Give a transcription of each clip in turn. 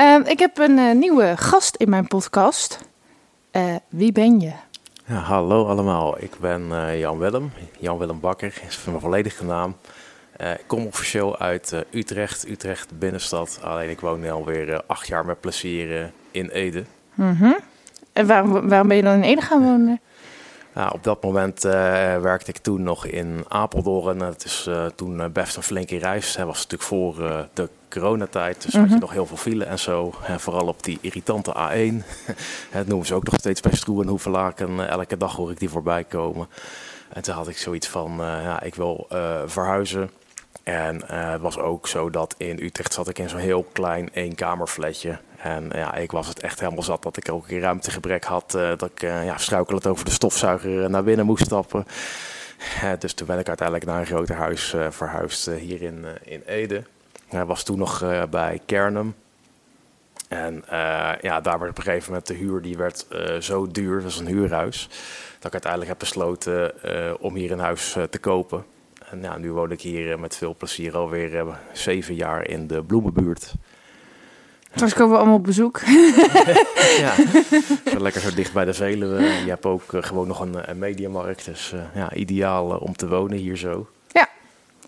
Ehm, ik heb een eh, nieuwe gast in mijn podcast. Eh, wie ben je? Ja, hallo allemaal, ik ben eh, Jan Willem. Jan Willem Bakker is mijn volledige naam. Ik kom officieel uit Utrecht, Utrecht binnenstad. Alleen ik woon nu alweer acht jaar met plezier in Ede. Mhm. En waarom, waarom ben je dan in Ede gaan wonen? Nou, op dat moment eh, werkte ik toen nog in Apeldoorn. Het is eh, toen eh, best een flinke reis. Het was natuurlijk voor eh, de coronatijd, dus had je Mhm. nog heel veel file en zo. En vooral op die irritante A1. Het noemen ze ook nog steeds bij Stroe en Hoevelaken. Elke dag hoor ik die voorbij komen. En toen had ik zoiets van, ja, ik wil verhuizen. En het was ook zo dat in Utrecht zat ik in zo'n heel klein eenkamerflatje. En ja, ik was het echt helemaal zat dat ik ook een ruimtegebrek had. eh, dat ik eh, ja, over de stofzuiger eh, naar binnen moest stappen. Dus toen ben ik uiteindelijk naar een groter huis verhuisd hier in, in Ede. Was toen nog bij Kernum. En ja, daar werd op een gegeven moment de huur die werd zo duur, dat was een huurhuis, dat ik uiteindelijk heb besloten om hier een huis te kopen. En ja, nu woon ik hier met veel plezier alweer zeven jaar in de Bloemenbuurt. Straks komen we allemaal op bezoek. ja, lekker zo dicht bij de Veluwe. Je hebt ook eh, gewoon nog een, een mediamarkt, dus eh, ja, ideaal eh, om te wonen hier zo.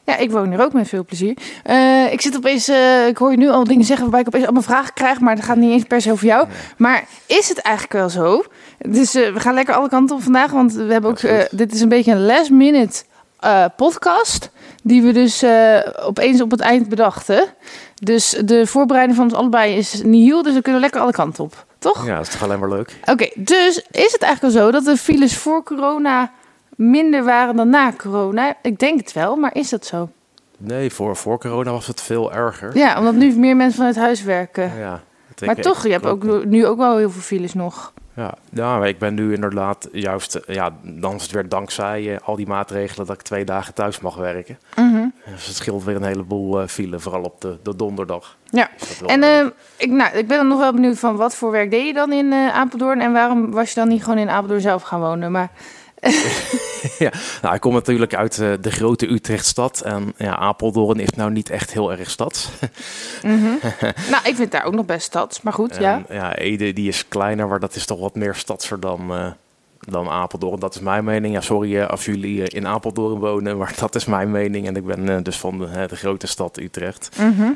Ja, ik woon hier ook met veel plezier. Eh, ik zit opeens, eh, ik hoor je nu al dingen zeggen waarbij ik opeens allemaal vragen krijg, maar dat gaat niet eens per se over jou. Maar is het eigenlijk wel zo? Dus eh, we gaan lekker alle kanten op vandaag, want we hebben ook, eh, dit is een beetje een last minute eh, podcast, die we dus eh, opeens op het eind bedachten. Dus de voorbereiding van ons allebei is nihil, dus we kunnen lekker alle kanten op. Toch? Ja, dat is toch alleen maar leuk. Oké, dus is het eigenlijk wel zo dat de files voor corona minder waren dan na corona? Ik denk het wel, maar is dat zo? Nee, voor, voor corona was het veel erger. Ja, omdat nu meer mensen vanuit huis werken. Ja, maar toch, je hebt ook nu ook wel heel veel files nog. Ja, ja, maar ik ben nu inderdaad juist, eh, ja, dan is het weer dankzij eh, al die maatregelen dat ik twee dagen thuis mag werken. Mhm. Dus het scheelt weer een heleboel eh file, vooral op de, de donderdag. Ja. Wel En ik, nou, ik ben dan nog wel benieuwd van wat voor werk deed je dan in Apeldoorn? En waarom was je dan niet gewoon in Apeldoorn zelf gaan wonen? Maar nou, ik kom natuurlijk uit eh, de grote Utrechtstad en ja, Apeldoorn is nou niet echt heel erg stad. mhm. nou, ik vind daar ook nog best stads. Maar goed, ja. En, ja, Ede die is kleiner, maar dat is toch wat meer stadser dan, eh, dan Apeldoorn. Dat is mijn mening. Ja, sorry eh, als jullie in Apeldoorn wonen, maar dat is mijn mening. En ik ben dus van de, de grote stad Utrecht. Mhm.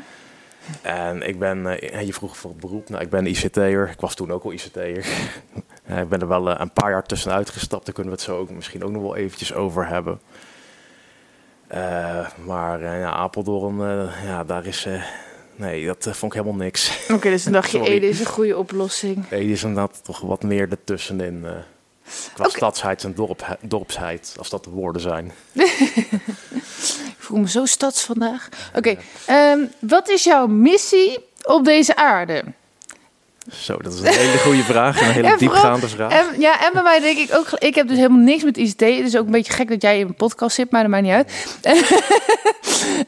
En ik ben, je vroeg voor het beroep, nou, ik ben ICT'er. Ik was toen ook al ICT'er. Ik ben er wel eh, een paar jaar tussenuit gestapt. Daar kunnen we het zo ook misschien ook nog wel eventjes over hebben. Eh, maar eh, ja, Apeldoorn, ja, daar is... nee, dat vond ik helemaal niks. Oké, dus dan dacht je, Sorry. Ede is een goede oplossing. Nee, die is inderdaad toch wat meer ertussenin. qua Oké. stadsheid en dorp, dorpsheid, als dat de woorden zijn. Ik voel me zo stads vandaag. Oké, ehm, wat is jouw missie op deze aarde? Zo, dat is een hele goede vraag. Een hele diepgaande vraag. En, ja, en bij mij denk ik ook, ik heb dus helemaal niks met ICT. Het is ook een beetje gek dat jij in een podcast zit, maar dat maakt niet uit.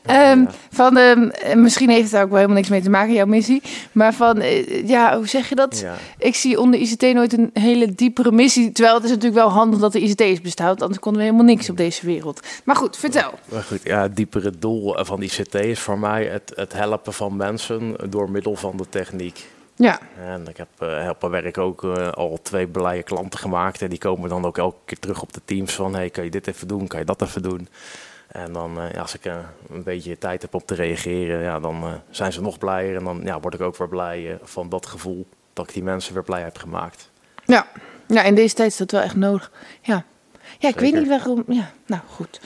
Ehm, Ja. Van, ehm, eh, misschien heeft het daar ook wel helemaal niks mee te maken, jouw missie. Maar van, eh, ja, hoe zeg je dat? Ja. Ik zie onder ICT nooit een hele diepere missie. Terwijl het is natuurlijk wel handig dat de bestaat. want Anders konden we helemaal niks op deze wereld. Maar goed, vertel. Maar goed, ja, het diepere doel van ICT is voor mij het, het helpen van mensen door middel van de techniek. Ja, En ik heb op mijn werk ook eh, al twee blije klanten gemaakt. En die komen dan ook elke keer terug op de teams van... hey, kan je dit even doen, kan je dat even doen? En dan, eh, ja, als ik een beetje tijd heb om te reageren... Ja, dan zijn ze nog blijer. En dan ja, word ik ook weer blij van dat gevoel... dat ik die mensen weer blij heb gemaakt. ja. ja, in deze tijd is dat wel echt nodig. Ja, ja ik weet niet waarom. Ja, nou goed.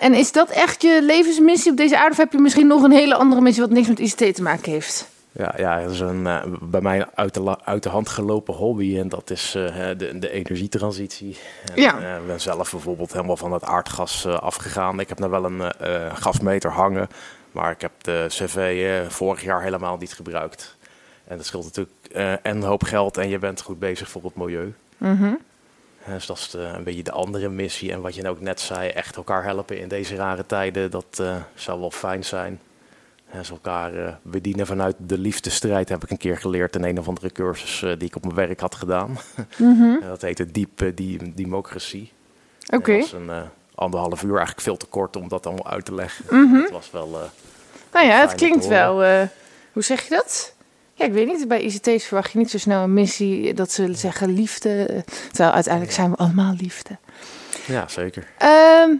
En is dat echt je levensmissie op deze aarde? Of heb je misschien nog een hele andere missie wat niks met ICT te maken heeft? Ja, ja dat is een, eh, bij mij uit de, uit de hand gelopen hobby. En dat is eh, de, de energietransitie. En, Ja. eh, ik ben zelf bijvoorbeeld helemaal van het aardgas afgegaan. Ik heb nou wel een gasmeter hangen. Maar ik heb de cv vorig jaar helemaal niet gebruikt. En dat scheelt natuurlijk en een hoop geld en je bent goed bezig voor het milieu. Mhm. Eh, Dus dat is de- een beetje de andere missie. En wat je nou ook net zei, echt elkaar helpen in deze rare tijden, dat zou wel fijn zijn. En ze elkaar eh, bedienen vanuit de liefdestrijd heb ik een keer geleerd in een of andere cursus eh, die ik op mijn werk had gedaan. Mhm. Dat heette Diep eh, die, Democratie. Oké. Dat was een anderhalf uur eigenlijk veel te kort om dat allemaal uit te leggen. Mhm. Het was wel... Nou ja, het klinkt wel. hoe zeg je dat? Ja, ik weet niet. Bij ICT's verwacht je niet zo snel een missie dat ze zeggen liefde. Terwijl uiteindelijk zijn we allemaal liefde. ja, zeker. Ehm,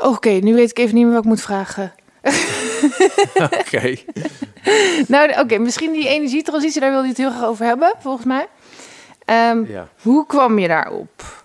Oké, nu weet ik even niet meer wat ik moet vragen. Oké. Nou, oké, misschien die energietransitie, daar wilde je het heel graag over hebben, volgens mij. Ehm, Ja. Hoe kwam je daarop?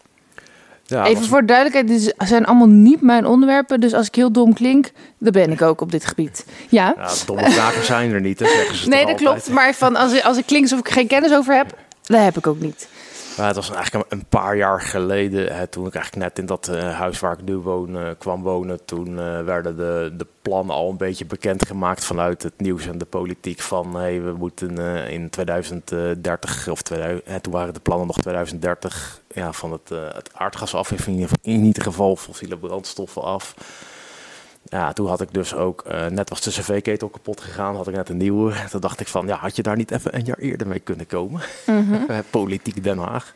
Ja, Even was- voor de duidelijkheid, dit zijn allemaal niet mijn onderwerpen. Dus als ik heel dom klink, dan ben ik ook op dit gebied. Ja? Ja, domme vragen zijn er niet, hè, zeggen ze nee, dat altijd. klopt. Maar van als, als ik klink alsof ik geen kennis over heb, dat heb ik ook niet. Maar het was eigenlijk een paar jaar geleden, hè, toen ik eigenlijk net in dat eh, huis waar ik nu woon eh, kwam wonen. Toen eh, werden de, de plannen al een beetje bekendgemaakt vanuit het nieuws en de politiek. Van hey, we moeten in 2030, of 2000, hè, toen waren de plannen nog 2030, ja, van het, het aardgas af. In ieder geval fossiele brandstoffen af. Ja, toen had ik dus ook, eh, net was de cv-ketel kapot gegaan, had ik net een nieuwe. Toen dacht ik van, ja, had je daar niet even een jaar eerder mee kunnen komen? Mhm. Politiek Den Haag.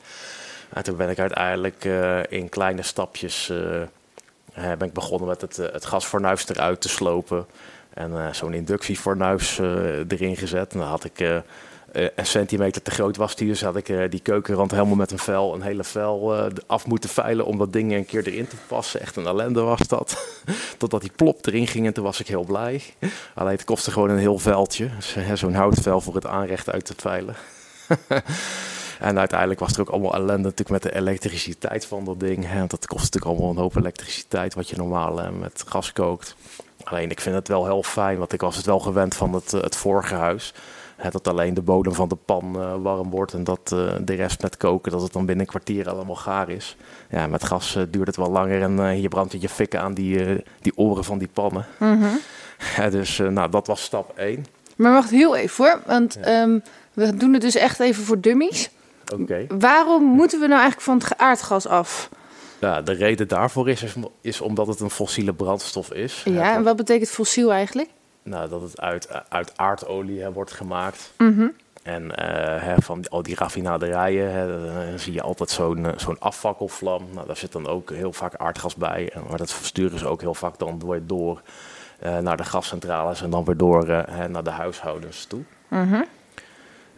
En toen ben ik uiteindelijk eh, in kleine stapjes eh, ben ik begonnen met het, het gasfornuis eruit te slopen. En zo'n inductiefornuis erin gezet. En dan had ik eh, een centimeter te groot was die, dus had ik eh, die keukenrand helemaal met een vel, een hele vel eh, af moeten veilen om dat ding een keer erin te passen. Echt een ellende was dat. Totdat die plop erin ging en toen was ik heel blij. Alleen het kostte gewoon een heel veldje. Dus, Zo'n houtvel voor het aanrecht uit te veilen. En uiteindelijk was er ook allemaal ellende natuurlijk met de elektriciteit van dat ding. Hè. Dat kost natuurlijk allemaal een hoop elektriciteit wat je normaal met gas kookt. Alleen ik vind het wel heel fijn, want ik was het wel gewend van het, het vorige huis. Dat alleen de bodem van de pan eh, warm wordt en dat eh, de rest met koken, dat het dan binnen een kwartier allemaal gaar is. Ja, met gas eh, duurt het wel langer en je brandt je fikken aan die, die oren van die pannen. Mhm. Ja, dus nou, dat was stap 1. Maar wacht heel even hoor, want ehm, we doen het dus echt even voor dummies. Oké. Waarom moeten we nou eigenlijk van het aardgas af? Ja, de reden daarvoor is, is, is omdat het een fossiele brandstof is. Ja, en wat betekent fossiel eigenlijk? Nou, dat het uit, uit aardolie hè, wordt gemaakt. Mhm. En eh, hè, van al die raffinaderijen hè, dan zie je altijd zo'n eh, zo'n afvakkelvlam. Nou, daar zit dan ook heel vaak aardgas bij. En, maar dat sturen ze ook heel vaak dan door eh, naar de gascentrales en dan weer door eh, hè, naar de huishoudens toe. Mhm.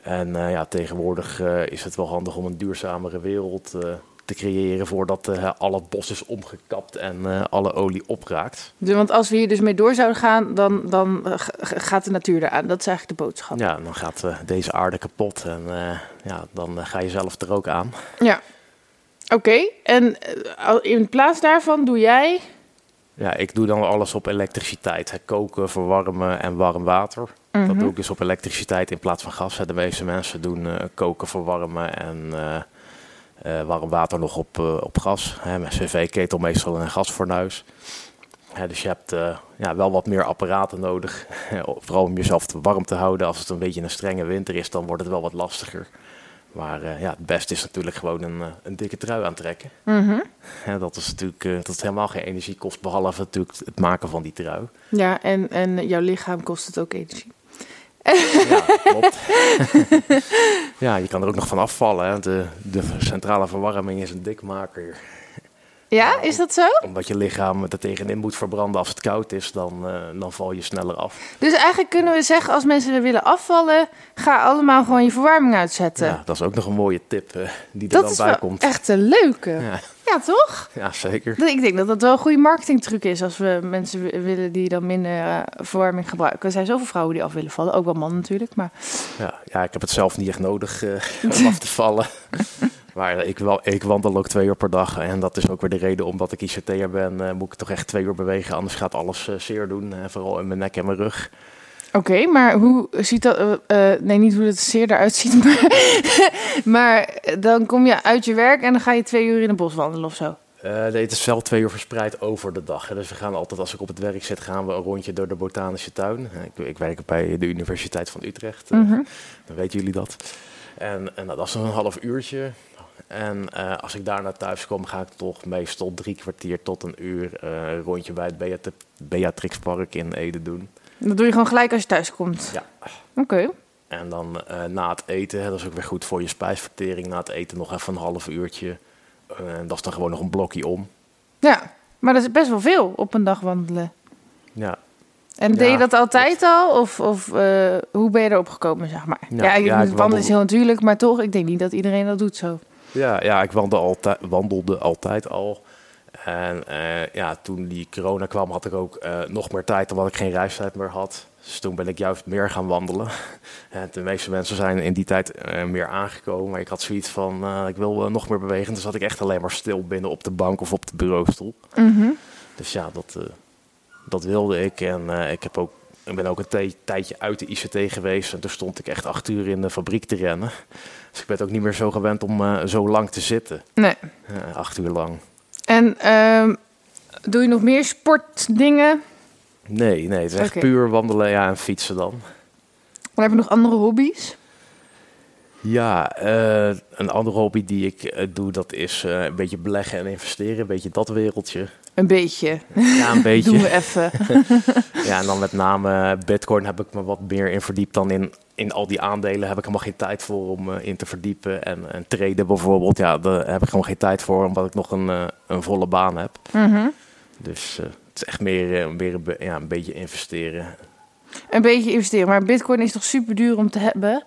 En eh, ja, tegenwoordig eh, is het wel handig om een duurzamere wereld eh, te creëren voordat eh, al het bos is omgekapt en eh, alle olie opraakt. Dus, want als we hier dus mee door zouden gaan, dan, dan eh, gaat de natuur eraan. Dat is eigenlijk de boodschap. Ja, dan gaat deze aarde kapot en ja, dan ga je zelf er ook aan. Ja. Oké, en in plaats daarvan doe jij... Ja, ik doe dan alles op elektriciteit. Hè. Koken, verwarmen en warm water. Mhm. Dat doe ik dus op elektriciteit in plaats van gas. Hè. De meeste mensen doen koken, verwarmen en warm water nog op, eh, op gas. Hè. Met cv-ketel meestal een gasfornuis. Hè, dus je hebt eh, ja, wel wat meer apparaten nodig. Vooral om jezelf te warm te houden. Als het een beetje een strenge winter is, dan wordt het wel wat lastiger. Maar eh, ja, het beste is natuurlijk gewoon een, eh, een dikke trui aantrekken. Ja, dat is natuurlijk eh, dat het helemaal geen energie kost, behalve natuurlijk het maken van die trui. Ja, en, en jouw lichaam kost het ook energie. Ja, klopt. ja, je kan er ook nog van afvallen. Hè. De, de centrale verwarming is een dikmaker. Ja, is dat zo? Omdat je lichaam er tegenin moet verbranden als het koud is, dan, eh, dan val je sneller af. Dus eigenlijk kunnen we zeggen, als mensen er willen afvallen, ga allemaal gewoon je verwarming uitzetten. Ja, dat is ook nog een mooie tip eh, die er dat dan is bij komt. echt een leuke. Ja. Ja, toch? ja, zeker. Ik denk dat dat wel een goede marketingtruc is als we mensen wi- willen die dan minder eh, verwarming gebruiken. Er zijn zoveel vrouwen die af willen vallen, ook wel mannen natuurlijk. Maar Ja, ja, ik heb het zelf niet echt nodig eh, om af te vallen. Maar ik, wel, ik wandel ook twee uur per dag. En dat is ook weer de reden omdat ik ICT'er ben. eh, moet ik toch echt twee uur bewegen. Anders gaat alles zeer doen. vooral in mijn nek en mijn rug. Oké, maar hoe ziet dat... eh, eh, nee, niet hoe het zeer eruit ziet, maar, maar dan kom je uit je werk en dan ga je twee uur in het bos wandelen of zo. Uh, nee, het is wel twee uur verspreid over de dag. Hè. Dus we gaan altijd, als ik op het werk zit, gaan we een rondje door de botanische tuin. Ik, ik werk bij de Universiteit van Utrecht. Mm Dan weten jullie dat. En, en dat is een half uurtje. En uh, als ik daar naar thuis kom, ga ik toch meestal drie kwartier tot een uur uh, een rondje bij het Beat Park in Ede doen. Dat doe je gewoon gelijk als je thuis komt? Ja. Oké. En dan uh, na het eten, dat is ook weer goed voor je spijsvertering, na het eten nog even een half uurtje. En dat is dan gewoon nog een blokje om. Ja, maar dat is best wel veel op een dag wandelen. Ja. En deed je dat altijd al? Of, of hoe ben je erop gekomen, zeg maar? Ja, ja, ja wandelen is heel natuurlijk, maar toch, ik denk niet dat iedereen dat doet zo. Ja, ja ik wandelde altijd, wandelde altijd al. En uh, ja, toen die corona kwam, had ik ook uh, nog meer tijd, omdat ik geen reistijd meer had. Dus toen ben ik juist meer gaan wandelen. En de meeste mensen zijn in die tijd uh, meer aangekomen. Maar ik had zoiets van, ik wil nog meer bewegen. Dus zat ik echt alleen maar stil binnen op de bank of op de bureaustoel. Mm -hmm. Dus ja, dat, dat wilde ik. En ik heb ook ik ben ook een tijdje uit de ICT geweest en toen stond ik echt acht uur in de fabriek te rennen. Dus ik ben ook niet meer zo gewend om zo lang te zitten. Nee. Acht uur lang. En uh, doe je nog meer sportdingen? Nee, nee, het is echt puur wandelen ja, en fietsen dan. En heb je nog andere hobby's? Ja, uh, een andere hobby die ik doe, dat is een beetje beleggen en investeren. Een beetje dat wereldje. Een beetje. Ja, een beetje. Doen we even. ja, en dan met name Bitcoin heb ik me wat meer in verdiept dan in, in al die aandelen. Heb ik helemaal geen tijd voor om in te verdiepen. En, en traden bijvoorbeeld, ja, daar heb ik gewoon geen tijd voor, omdat ik nog een, een volle baan heb. Mm -hmm. Dus het is echt meer, meer ja, een beetje investeren. Een beetje investeren, maar Bitcoin is toch super duur om te hebben?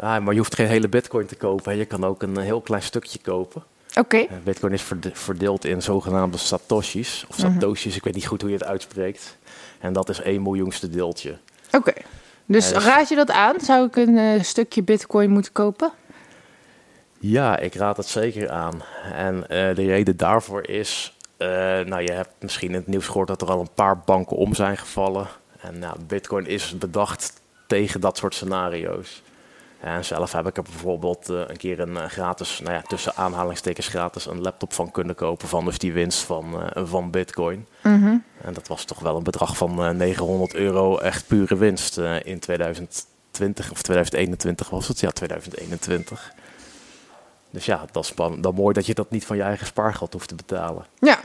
Ja, maar je hoeft geen hele Bitcoin te kopen. Je kan ook een heel klein stukje kopen. Oké. Okay. Bitcoin is verdeeld in zogenaamde satoshis, of satoshis, mm -hmm. ik weet niet goed hoe je het uitspreekt. En dat is één miljoenste deeltje. Oké. Okay. Dus, dus, raad je dat aan? Zou ik een uh, stukje bitcoin moeten kopen? Ja, ik raad het zeker aan. En uh, de reden daarvoor is, uh, nou je hebt misschien in het nieuws gehoord dat er al een paar banken om zijn gevallen. En nou, bitcoin is bedacht tegen dat soort scenario's. En zelf heb ik er bijvoorbeeld uh, een keer een uh, gratis, nou ja, tussen aanhalingstekens gratis, een laptop van kunnen kopen van dus die winst van, uh, van Bitcoin. Mm -hmm. En dat was toch wel een bedrag van 900 euro, echt pure winst in 2020 of 2021 was het, ja 2021. Dus ja, dat is dan mooi dat je dat niet van je eigen spaargeld hoeft te betalen. Ja,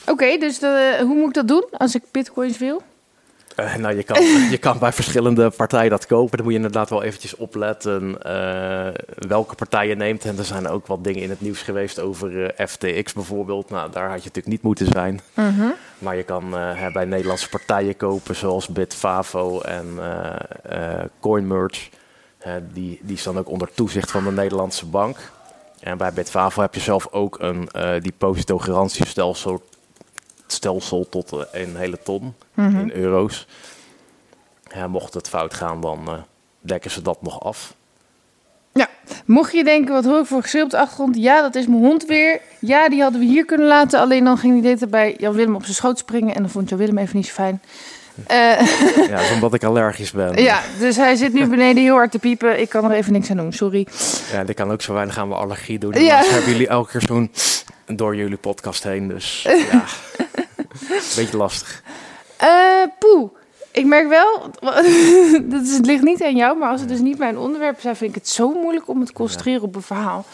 oké, okay, dus de, hoe moet ik dat doen als ik bitcoins wil? Uh, nou, je kan, je kan bij verschillende partijen dat kopen. Dan moet je inderdaad wel eventjes opletten uh, welke partij je neemt. En er zijn ook wat dingen in het nieuws geweest over uh, FTX bijvoorbeeld. Nou, daar had je natuurlijk niet moeten zijn. -hmm. Maar je kan bij Nederlandse partijen kopen zoals Bitfavo en CoinMerge. die, die staan ook onder toezicht van de Nederlandse bank. En bij Bitfavo heb je zelf ook een depositogarantiestelsel stelsel tot uh, een hele ton mm -hmm. in euro's. Ja, mocht het fout gaan, dan uh, dekken ze dat nog af. Ja, mocht je denken, wat hoor ik voor geschil op de achtergrond? Ja, dat is mijn hond weer. Ja, die hadden we hier kunnen laten. Alleen dan ging die dit bij Jan Willem op zijn schoot springen. En dan vond Jan Willem even niet zo fijn. Uh, ja, omdat ik allergisch ben. Ja, dus hij zit nu beneden heel hard te piepen. Ik kan er even niks aan doen, sorry. Ja, dit kan ook zo weinig aan mijn allergie doen. Ja. hebben jullie elke keer zo'n door jullie podcast heen. Dus ja, beetje lastig. Uh, poeh. Ik merk wel, dat is, het ligt niet aan jou, maar als het dus niet mijn onderwerp zijn, vind ik het zo moeilijk om me te concentreren op een verhaal.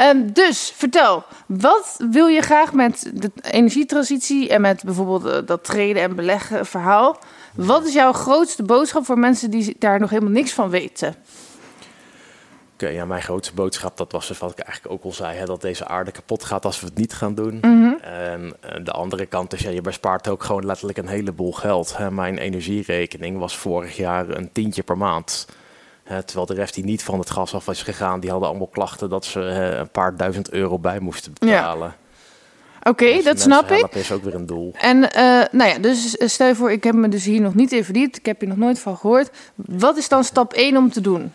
Um, dus vertel, wat wil je graag met de energietransitie en met bijvoorbeeld dat treden en beleggen verhaal? Wat is jouw grootste boodschap voor mensen die daar nog helemaal niks van weten? Okay, ja, mijn grootste boodschap, dat was dus wat ik eigenlijk ook al zei, hè, dat deze aarde kapot gaat als we het niet gaan doen. Mm -hmm. En de andere kant is, ja, je bespaart ook gewoon letterlijk een heleboel geld. Hè. Mijn energierekening was vorig jaar een tientje per maand. Hè, terwijl de rest die niet van het gas af was gegaan, die hadden allemaal klachten dat ze hè, een paar duizend euro bij moesten betalen. Ja. Oké, okay, dus dat snap ik. Dat is ook weer een doel. En uh, nou ja, dus stel je voor, ik heb me dus hier nog niet in verdiept. Ik heb hier nog nooit van gehoord. Wat is dan stap 1 om te doen?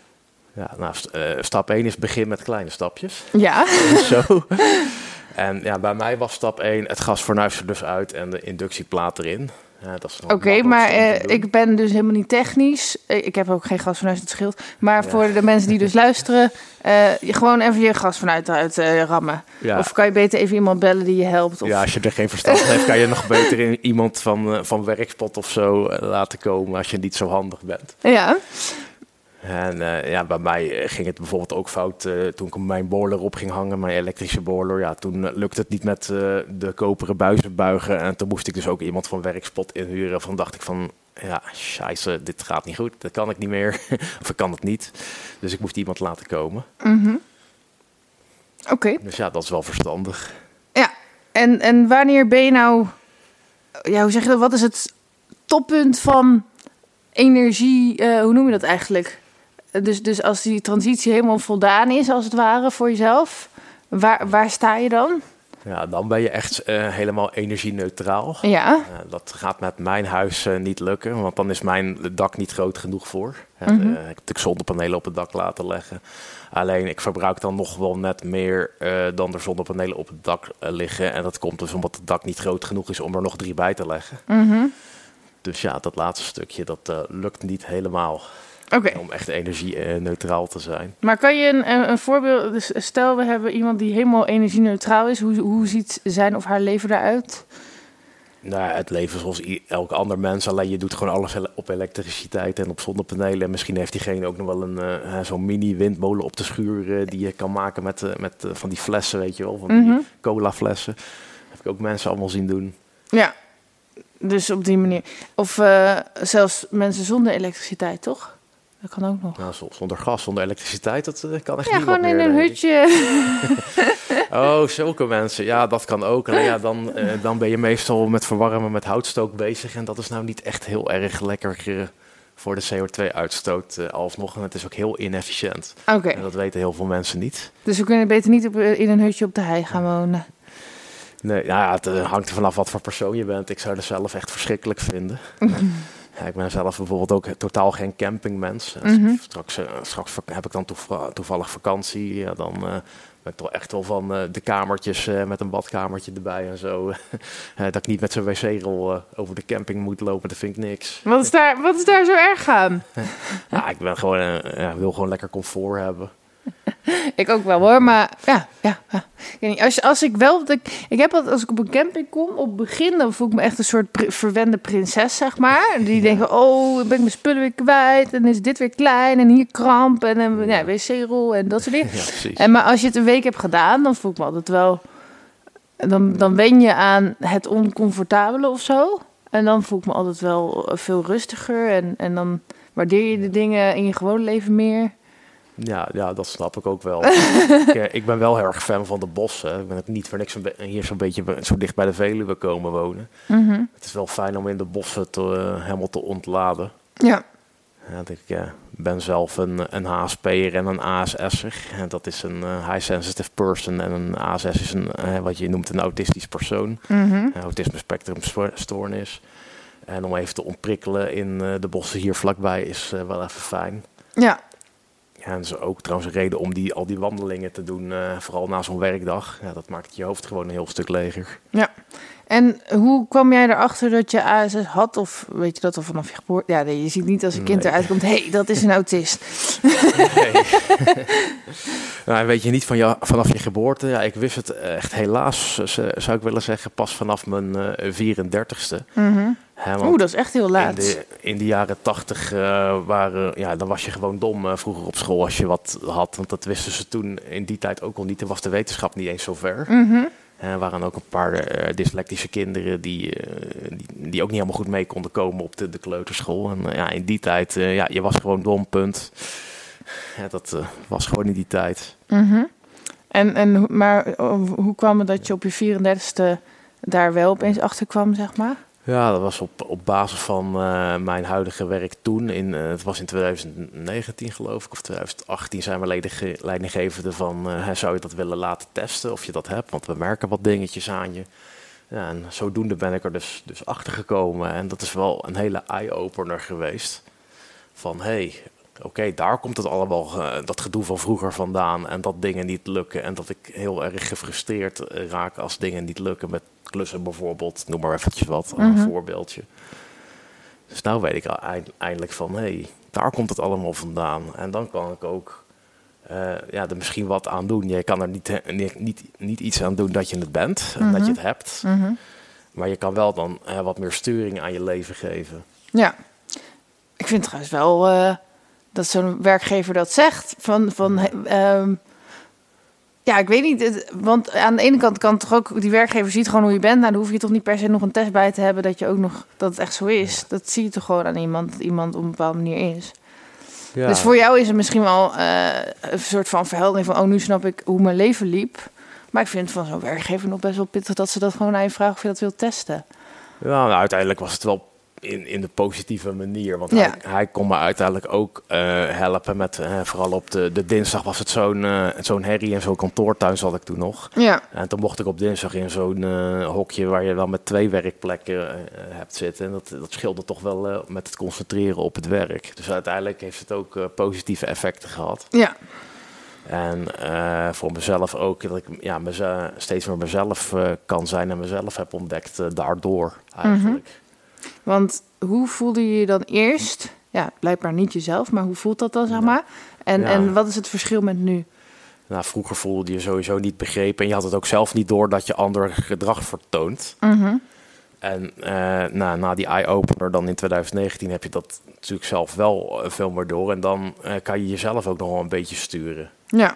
Ja, nou, uh, stap 1 is begin met kleine stapjes. Ja. Zo. En ja, bij mij was stap 1 het gasfornuis er dus uit en de inductieplaat erin. Ja, dat is nog Oké, maar eh, ik ben dus helemaal niet technisch. Eh, Ik heb ook geen gas vanuit het schild. Maar Ja. voor de mensen die dus luisteren, eh, je gewoon even je gas vanuit uit eh, rammen. Ja. Of kan je beter even iemand bellen die je helpt? Of... Ja, als je er geen verstand van hebt, kan je nog beter in iemand van, eh, van Werkspot of zo eh, laten komen als je niet zo handig bent. ja. En eh, ja, bij mij eh, ging het bijvoorbeeld ook fout eh, toen ik mijn boiler op ging hangen, mijn elektrische boiler. Ja, toen lukte het niet met de koperen buizen buigen. En toen moest ik dus ook iemand van Werkspot inhuren. Van dacht ik van, ja, scheisse, dit gaat niet goed. Dat kan ik niet meer. of ik kan het niet. Dus ik moest iemand laten komen. Mhm. Oké. Dus ja, dat is wel verstandig. Ja. En, en wanneer ben je nou... Ja, hoe zeg je dat? Wat is het toppunt van energie? hoe noem je dat eigenlijk? Dus, dus als die transitie helemaal voldaan is, als het ware, voor jezelf... Waar, waar sta je dan? Ja, dan ben je echt eh, helemaal energie-neutraal. Ja. Eh, dat gaat met mijn huis eh, niet lukken, want dan is mijn dak niet groot genoeg voor. Mhm. eh, ik heb natuurlijk zonnepanelen op het dak laten leggen. Alleen ik verbruik dan nog wel net meer dan er zonnepanelen op het dak liggen. En dat komt dus omdat het dak niet groot genoeg is om er nog drie bij te leggen. Mhm. Dus ja, dat laatste stukje, dat lukt niet helemaal Om echt energie-neutraal te zijn. Maar kan je een, een, een voorbeeld... Dus stel, we hebben iemand die helemaal energie-neutraal is. Hoe, hoe ziet zijn of haar leven eruit? Nou, het leven zoals i- elk ander mens, alleen je doet gewoon alles op elektriciteit en op zonnepanelen. En misschien heeft diegene ook nog wel een eh, eh, zo'n mini-windmolen op de schuur eh, die je kan maken met, eh, met eh, van die flessen, weet je wel, van Mhm. die cola-flessen. heb ik ook mensen allemaal zien doen. Ja. Dus op die manier. Of eh, zelfs mensen zonder elektriciteit, toch? Dat kan ook nog. Nou, zonder gas, zonder elektriciteit, dat eh, kan echt Ja, niemand gewoon in een hutje. Oh, zulke mensen. Ja, dat kan ook. Alleen ja, dan, eh, dan ben je meestal met verwarmen met houtstook bezig. En dat is nou niet echt heel erg lekker eh, voor de CO2-uitstoot eh, alsnog. En het is ook heel inefficiënt. Oké. En dat weten heel veel mensen niet. Dus we kunnen beter niet op, in een hutje op de hei gaan wonen. Nee, nou ja, het hangt er vanaf wat voor persoon je bent. Ik zou het zelf echt verschrikkelijk vinden. ja, ik ben zelf bijvoorbeeld ook totaal geen campingmens. En Mhm. Straks, eh, straks heb ik dan toeva- toevallig vakantie. Ja, dan eh, ben ik toch echt wel van eh, de kamertjes eh, met een badkamertje erbij en zo. Eh, dat ik niet met zo'n wc-rol eh, over de camping moet lopen, dat vind ik niks. Wat is daar, wat is daar zo erg aan? Ja, ik ben gewoon, eh, wil gewoon lekker comfort hebben. Ik ook wel hoor, maar ja, ja. ja. Ik weet niet, Als, als ik wel, ik, ik heb dat als ik op een camping kom, op het begin dan voel ik me echt een soort pri- verwende prinses, zeg maar. Die denken, oh, ben ik mijn spullen weer kwijt en is dit weer klein en hier kramp en een ja, wc-rol en dat soort dingen. Ja. En maar als je het een week hebt gedaan, dan voel ik me altijd wel, dan, dan wen je aan het oncomfortabele of zo. En dan voel ik me altijd wel veel rustiger en, en dan waardeer je de dingen in je gewone leven meer. Ja, ja, dat snap ik ook wel. ik, eh, ik ben wel heel erg fan van de bossen. Ik ben ook niet voor niks hier zo'n beetje be- zo dicht bij de Veluwe komen wonen. Mhm. Het is wel fijn om in de bossen te, eh, helemaal te ontladen. Ja. Ja, ik eh, ben zelf een, een HSP'er en een ASS'er. En dat is een high sensitive person. En een ASS is een, wat je noemt een autistisch persoon. Een autisme spectrum sto- stoornis. En om even te ontprikkelen in de bossen hier vlakbij is wel even fijn. Ja. Ja, en dat is ook trouwens een reden om die, al die wandelingen te doen, eh, vooral na zo'n werkdag. Ja, dat maakt je hoofd gewoon een heel stuk leger. En hoe kwam jij erachter dat je ASS had? Of weet je dat al vanaf je geboorte? Ja, nee, je ziet niet als een kind Nee. eruit komt. Hé, hey, dat is een autist. Nee. nou, weet je niet van vanaf je geboorte. Ja, ik wist het echt helaas, z- zou ik willen zeggen, pas vanaf mijn eh 34ste. Mhm. Hè, want Oeh, dat is echt heel in, laat. de, in de jaren tachtig waren, ja, dan was je gewoon dom eh, vroeger op school als je wat had. Want dat wisten ze toen in die tijd ook al niet. Toen was de wetenschap niet eens zo ver. Mhm. En er waren ook een paar eh, dyslectische kinderen die, eh, die, die ook niet helemaal goed mee konden komen op de, de kleuterschool. En eh, ja, in die tijd, ja, je was gewoon dom, punt. Ja, dat was gewoon in die tijd. Mhm. En, en, maar oh, hoe kwam het dat je op je 34ste daar wel opeens achter kwam, zeg maar? Ja, dat was op, op basis van eh, mijn huidige werk toen. In, eh, het was in 2019 geloof ik, of 2018 zijn we leidingge- leidinggevende van... eh, zou je dat willen laten testen of je dat hebt? Want we merken wat dingetjes aan je. Ja, en zodoende ben ik er dus, dus achter gekomen. En dat is wel een hele eye-opener geweest. Van, hé, oké, daar komt het allemaal, eh, dat gedoe van vroeger vandaan. En dat dingen niet lukken. En dat ik heel erg gefrustreerd eh, raak als dingen niet lukken. Met klussen bijvoorbeeld, noem maar eventjes wat, een Mhm. voorbeeldje. Dus nou weet ik eindelijk van, hé, hey, daar komt het allemaal vandaan. En dan kan ik ook eh, ja, er misschien wat aan doen. Je kan er niet, niet, niet, niet iets aan doen dat je het bent, en dat je het hebt. Mhm. Maar je kan wel dan wat meer sturing aan je leven geven. Ja. Ik vind trouwens wel dat zo'n werkgever dat zegt. Van, van ehm, ja, ik weet niet. want aan de ene kant kan toch ook die werkgever ziet gewoon hoe je bent. Nou, dan hoef je toch niet per se nog een test bij te hebben dat je ook nog dat het echt zo is. Dat zie je toch gewoon aan iemand dat iemand op een bepaalde manier is. Ja. Dus voor jou is het misschien wel eh, een soort van verheldering van, oh, nu snap ik hoe mijn leven liep. Maar ik vind van zo'n werkgever nog best wel pittig dat ze dat gewoon aan je vragen of je dat wilt testen. Ja, nou, uiteindelijk was het wel in, in de positieve manier. Want Ja. hij, hij kon me uiteindelijk ook eh, helpen met, eh, vooral op de, de dinsdag was het zo'n eh, zo'n herrie en zo'n kantoortuin zat ik toen nog. Ja, En toen mocht ik op dinsdag in zo'n hokje waar je wel met twee werkplekken hebt zitten. En dat, dat scheelde toch wel met het concentreren op het werk. Dus uiteindelijk heeft het ook positieve effecten gehad. ja, En voor mezelf ook, dat ik ja, meze- steeds meer mezelf kan zijn en mezelf heb ontdekt daardoor eigenlijk. Want hoe voelde je je dan eerst? Ja, blijkbaar niet jezelf, maar hoe voelt dat dan, zeg maar? En, Ja. en wat is het verschil met nu? Nou, vroeger voelde je sowieso niet begrepen en je had het ook zelf niet door dat je ander gedrag vertoont. Mhm. En eh, nou, na die eye-opener dan in 2019 heb je dat natuurlijk zelf wel eh, veel meer door. En dan eh, kan je jezelf ook nog wel een beetje sturen. Ja,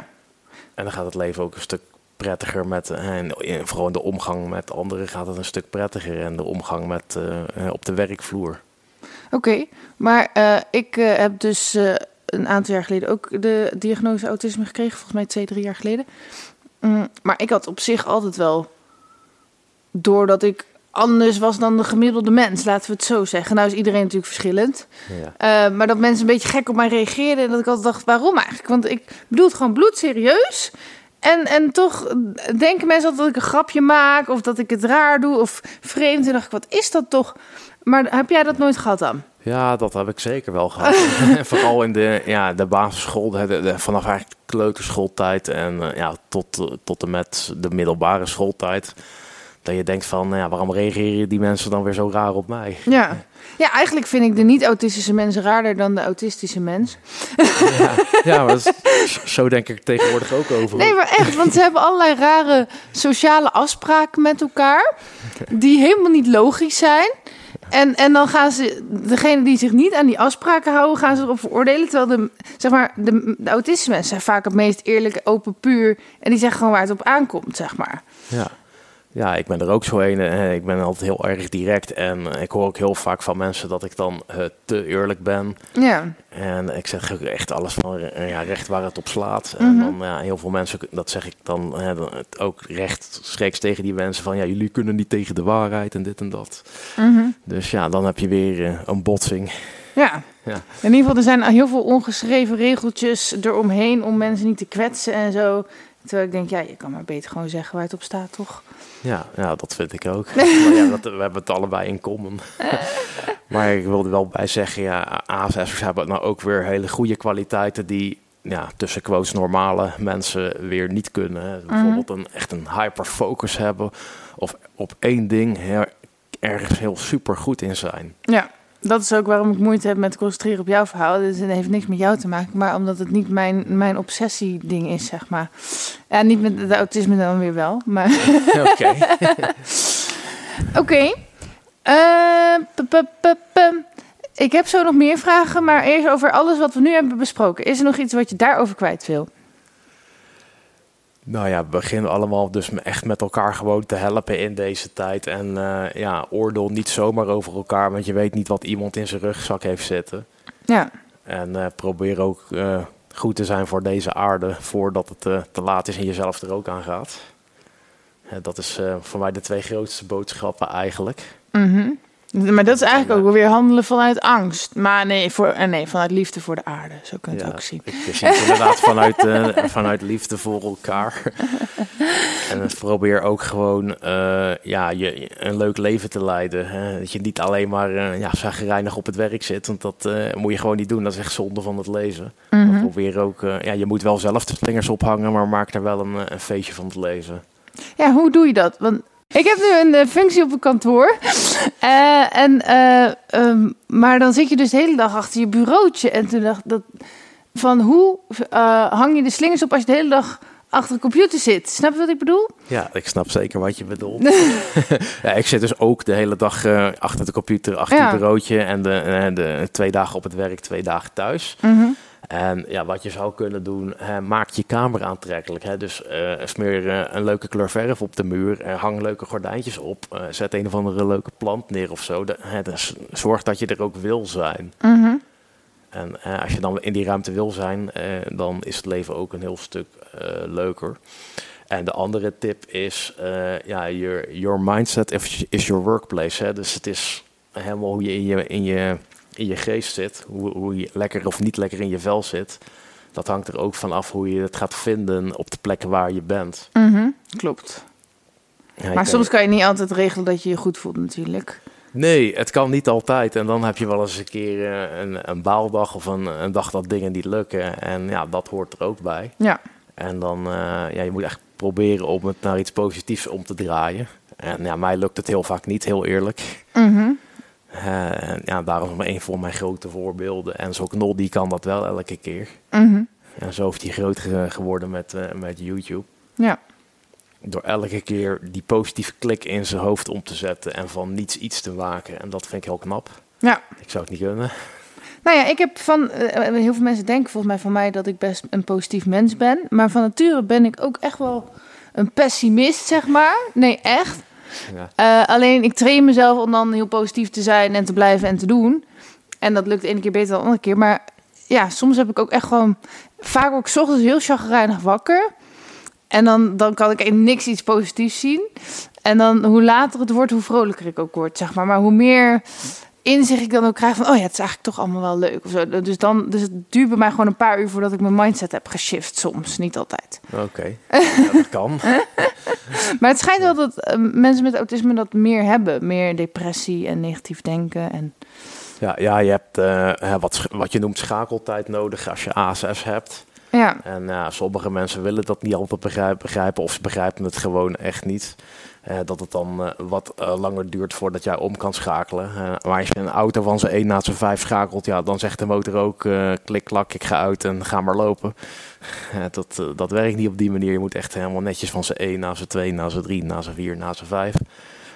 En dan gaat het leven ook een stuk prettiger met, eh, en vooral in de omgang met anderen gaat het een stuk prettiger. En de omgang met, eh, eh, op de werkvloer. oké. Maar ik heb dus een aantal jaar geleden ook de diagnose autisme gekregen. Volgens mij twee, drie jaar geleden. Mm, maar ik had op zich altijd wel... Doordat ik anders was dan de gemiddelde mens, laten we het zo zeggen. Nou is iedereen natuurlijk verschillend. Ja. Uh, maar dat mensen een beetje gek op mij reageerden. En dat ik altijd dacht, waarom eigenlijk? Want ik bedoel het gewoon bloedserieus. En, en toch denken mensen altijd dat ik een grapje maak. Of dat ik het raar doe. Of vreemd. En dacht ik, wat is dat toch? Maar heb jij dat nooit gehad dan? Ja, dat heb ik zeker wel gehad. Vooral in de, ja, de basisschool, de, de- vanaf eigenlijk kleuterschooltijd en eh, ja, tot, eh, tot en met de middelbare schooltijd. Dat je denkt van, ja, waarom reageren die mensen dan weer zo raar op mij? Ja. Ja, eigenlijk vind ik de niet-autistische mensen raarder dan de autistische mens. Ja, ja maar dat is- zo denk ik tegenwoordig ook over. Nee, maar echt, want ze hebben allerlei rare sociale afspraken met elkaar. Die helemaal niet logisch zijn. En, en dan gaan ze, degene die zich niet aan die afspraken houden, gaan ze erop veroordelen. Terwijl de, zeg maar, de, de autistische mensen zijn vaak het meest eerlijk, open, puur. En die zeggen gewoon waar het op aankomt, zeg maar. Ja. Ja, ik ben er ook zo een. eh, Ik ben altijd heel erg direct. En ik hoor ook heel vaak van mensen dat ik dan eh, te eerlijk ben. Ja, En ik zeg ook echt alles van eh, ja, recht waar het op slaat. Mhm. En dan ja, heel veel mensen, dat zeg ik dan ook rechtstreeks tegen die mensen van ja, jullie kunnen niet tegen de waarheid en dit en dat. Mhm. Dus ja, dan heb je weer een botsing. ja. Ja. In ieder geval, er zijn heel veel ongeschreven regeltjes eromheen om mensen niet te kwetsen en zo. Terwijl ik denk, ja, je kan maar beter gewoon zeggen waar het op staat, toch? Ja, ja, dat vind ik ook. maar ja, dat, we hebben het allebei in common. maar ik wilde wel bij zeggen, ja, ASS'ers hebben nou ook weer hele goede kwaliteiten die ja, tussen quotes normale mensen weer niet kunnen. hè. Bijvoorbeeld een, echt een hyperfocus hebben of op één ding her- ergens heel super goed in zijn. Ja, dat is ook waarom ik moeite heb met concentreren op jouw verhaal. Dus het heeft niks met jou te maken, maar omdat het niet mijn, mijn obsessie-ding is, zeg maar. Ja, niet met de autisme dan weer wel, maar... Oké. Oké. Eh, Ik heb zo nog meer vragen, maar eerst over alles wat we nu hebben besproken. Is er nog iets wat je daarover kwijt wil? Nou ja, we beginnen allemaal dus echt met elkaar gewoon te helpen in deze tijd. En eh, ja, oordeel niet zomaar over elkaar, want je weet niet wat iemand in zijn rugzak heeft zitten. Ja, En eh, probeer ook eh, goed te zijn voor deze aarde voordat het te laat is en jezelf er ook aan gaat. Dat is voor mij de twee grootste boodschappen eigenlijk. mhm. Maar dat is eigenlijk ook weer handelen vanuit angst. Maar nee, voor, eh, nee vanuit liefde voor de aarde. Zo kun je het ook zien. Het inderdaad vanuit, uh, vanuit liefde voor elkaar. en probeer ook gewoon uh, ja, je, een leuk leven te leiden. Hè? Dat je niet alleen maar uh, ja, zagrijnig op het werk zit. Want dat moet je gewoon niet doen. Dat is echt zonde van het lezen. Mm -hmm. Probeer ook, ja, je moet wel zelf de slingers ophangen, maar maak er wel een, een feestje van het lezen. Ja, hoe doe je dat? Want ik heb nu een uh, functie op een kantoor. Uh, en, uh, um, maar dan zit je dus de hele dag achter je bureautje. En toen dacht ik dat van hoe hang je de slingers op als je de hele dag achter de computer zit? Snap je wat ik bedoel? Ja, ik snap zeker wat je bedoelt. ja, ik zit dus ook de hele dag achter de computer, achter ja. het bureautje. En de, de, twee dagen op het werk, twee dagen thuis. -hmm. En ja, wat je zou kunnen doen, hè, maak je kamer aantrekkelijk. Hè? Dus uh, smeer uh, een leuke kleur verf op de muur, uh, hang leuke gordijntjes op, zet een of andere leuke plant neer of zo. De, hè, dus zorg dat je er ook wil zijn. Mm -hmm. En als je dan in die ruimte wil zijn, dan is het leven ook een heel stuk leuker. En de andere tip is, ja, your, your mindset is your workplace. Hè? Dus het is helemaal hoe je in je, in je in je geest zit, hoe, hoe je lekker of niet lekker in je vel zit, dat hangt er ook van af hoe je het gaat vinden op de plekken waar je bent. Mm -hmm, klopt. Ja, maar soms kan je niet altijd regelen dat je je goed voelt natuurlijk. Nee, het kan niet altijd. En dan heb je wel eens een keer een, een baaldag of een, een dag dat dingen niet lukken. En ja, dat hoort er ook bij. Ja. En dan, uh, ja, je moet echt proberen om het naar iets positiefs om te draaien. En ja, mij lukt het heel vaak niet, heel eerlijk. Mm -hmm. Uh, ja, daarom een van mijn grote voorbeelden. En zo Knol, die kan dat wel elke keer. Mm -hmm. En zo heeft hij groot ge geworden met, uh, met YouTube. Ja. Door elke keer die positieve klik in zijn hoofd om te zetten en van niets iets te maken. En dat vind ik heel knap. Ja. Ik zou het niet kunnen. Nou ja, ik heb van, uh, heel veel mensen denken volgens mij van mij dat ik best een positief mens ben. Maar van nature ben ik ook echt wel een pessimist, zeg maar. Nee, echt. Ja. Uh, alleen ik train mezelf om dan heel positief te zijn en te blijven en te doen. En dat lukt de ene keer beter dan de andere keer. Maar ja, soms heb ik ook echt gewoon... Vaak ook ochtends heel chagrijnig wakker. En dan, dan kan ik in niks iets positiefs zien. En dan hoe later het wordt, hoe vrolijker ik ook word, zeg maar. Maar hoe meer inzicht ik dan ook krijg van... oh ja, het is eigenlijk toch allemaal wel leuk. Of zo. Dus, dan, dus het duurt bij mij gewoon een paar uur voordat ik mijn mindset heb geshift. Soms, niet altijd. Oké, okay. ja, dat kan. maar het schijnt wel dat uh, mensen met autisme dat meer hebben. Meer depressie en negatief denken. En... Ja, ja, je hebt uh, wat, wat je noemt schakeltijd nodig als je ASS hebt. Ja. En uh, sommige mensen willen dat niet altijd begrijpen, begrijpen of ze begrijpen het gewoon echt niet. Uh, dat het dan uh, wat uh, langer duurt voordat jij om kan schakelen. maar als je een auto van zijn 1 naar zijn 5 schakelt, ja, dan zegt de motor ook klik, klak, ik ga uit en ga maar lopen. dat, dat werkt niet op die manier. Je moet echt helemaal netjes van zijn 1 naar zijn 2, naar zijn 3, naar zijn 4, naar zijn 5.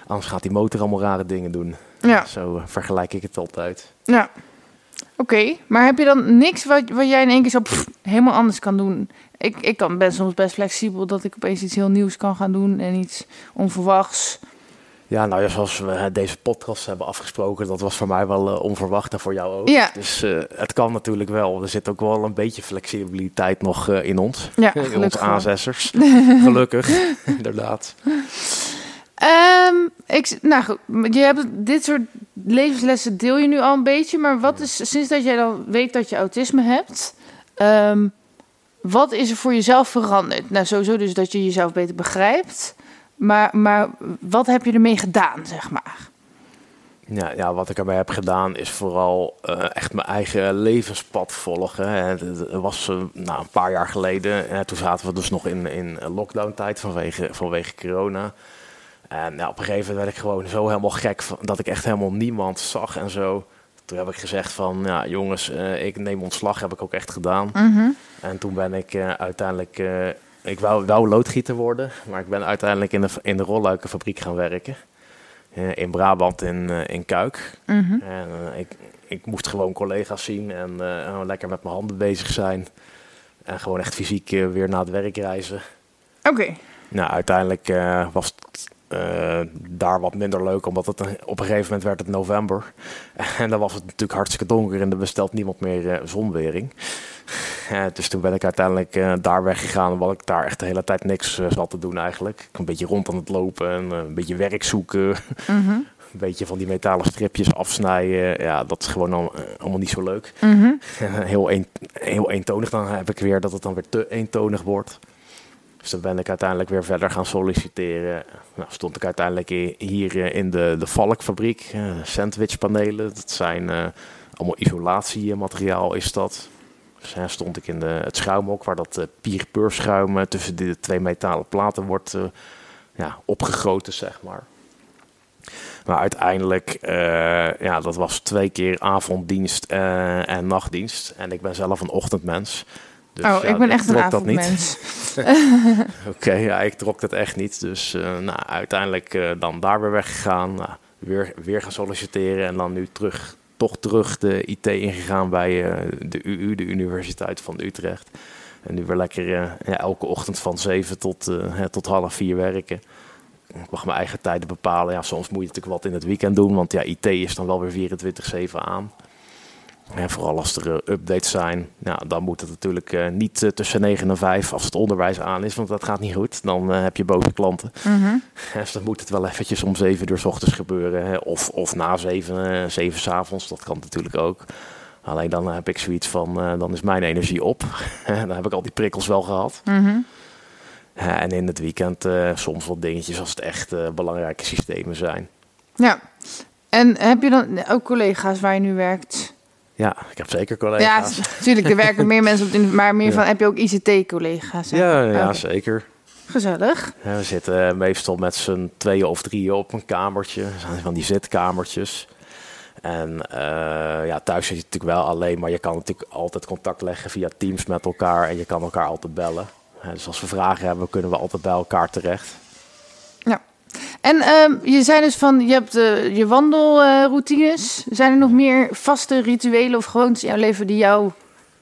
Anders gaat die motor allemaal rare dingen doen. Ja. Zo vergelijk ik het altijd. Ja. Oké, okay, maar heb je dan niks wat, wat jij in één keer zo pff, helemaal anders kan doen? Ik, ik kan, ben soms best flexibel dat ik opeens iets heel nieuws kan gaan doen en iets onverwachts. Ja, nou ja, zoals we deze podcast hebben afgesproken, dat was voor mij wel uh, onverwacht en voor jou ook. Ja. Dus uh, het kan natuurlijk wel. Er zit ook wel een beetje flexibiliteit nog uh, in ons. Ja, in onze aanzessers. gelukkig, inderdaad. Um, ik, nou goed, je hebt dit soort levenslessen deel je nu al een beetje, maar wat is sinds dat jij dan weet dat je autisme hebt, um, wat is er voor jezelf veranderd? Nou, sowieso dus dat je jezelf beter begrijpt, maar, maar wat heb je ermee gedaan, zeg maar? Ja, ja, wat ik erbij heb gedaan is vooral uh, echt mijn eigen levenspad volgen. Het, het was uh, nou, een paar jaar geleden, en toen zaten we dus nog in, in lockdown-tijd vanwege, vanwege corona. En nou, op een gegeven moment werd ik gewoon zo helemaal gek van, dat ik echt helemaal niemand zag en zo. Toen heb ik gezegd van, ja jongens, uh, ik neem ontslag, heb ik ook echt gedaan. Mm -hmm. En toen ben ik uh, uiteindelijk, uh, ik wou, wou loodgieter worden, maar ik ben uiteindelijk in de, in de rolluikenfabriek gaan werken. in Brabant, in, in Kuik. Mm -hmm. En ik, ik moest gewoon collega's zien en lekker met mijn handen bezig zijn. En gewoon echt fysiek weer naar het werk reizen. Oké. Okay. Nou, uiteindelijk was het uh, daar wat minder leuk, omdat het op een gegeven moment werd het november. En dan was het natuurlijk hartstikke donker en er bestelt niemand meer uh, zonwering. Uh, dus toen ben ik uiteindelijk daar weggegaan, omdat ik daar echt de hele tijd niks zat te doen eigenlijk. Een beetje rond aan het lopen en een beetje werk zoeken. Mm -hmm. beetje van die metalen stripjes afsnijden. Ja, dat is gewoon al, allemaal niet zo leuk. Mhm. heel, een, heel eentonig. Dan heb ik weer dat het dan weer te eentonig wordt. Dus dan ben ik uiteindelijk weer verder gaan solliciteren. Nou, stond ik uiteindelijk hier in de, de Valkfabriek, uh, sandwichpanelen. Dat zijn uh, allemaal isolatiemateriaal is dat. Dus uh, stond ik in de, het schuimhok waar dat uh, schuim tussen de twee metalen platen wordt ja, opgegoten, zeg maar. Maar uiteindelijk, ja, dat was twee keer avonddienst en nachtdienst. En ik ben zelf een ochtendmens. Dus, oh, ik ben echt een avondmens. Oké, ja, ik trok dat echt niet. Dus uh, nou, uiteindelijk uh, dan daar weer weggegaan. Nou, weer, weer gaan solliciteren en dan nu terug, toch terug de IT ingegaan bij uh, de UU, de Universiteit van Utrecht. En nu weer lekker ja, elke ochtend van 7 tot, tot half 4 werken. Ik mag mijn eigen tijden bepalen. Ja, soms moet je natuurlijk wat in het weekend doen, want ja, IT is dan wel weer 24-7 aan. En vooral als er uh, updates zijn, ja, dan moet het natuurlijk uh, niet uh, tussen 9 en 5 als het onderwijs aan is, want dat gaat niet goed. Dan heb je boze klanten. Mm -hmm. Dus dan moet het wel eventjes om 7 uur s ochtends gebeuren. Hè. Of, of na 7, 7 s avonds, dat kan natuurlijk ook. Alleen dan heb ik zoiets van, dan is mijn energie op. dan heb ik al die prikkels wel gehad. Mm -hmm. en in het weekend soms wat dingetjes als het echt belangrijke systemen zijn. Ja, en heb je dan ook collega's waar je nu werkt? Ja, ik heb zeker collega's. Ja, natuurlijk, er werken meer mensen op, in, maar meer ja. van, heb je ook ICT-collega's? Ja, ja okay. zeker. Gezellig. Ja, we zitten meestal met z'n tweeën of drieën op een kamertje, van die zitkamertjes. En uh, ja, thuis zit je natuurlijk wel alleen, maar je kan natuurlijk altijd contact leggen via Teams met elkaar en je kan elkaar altijd bellen. Dus als we vragen hebben, kunnen we altijd bij elkaar terecht. Ja. En uh, je zei dus van, je hebt uh, je wandelroutines. Zijn er nog meer vaste rituelen of gewoontes in jouw leven die jou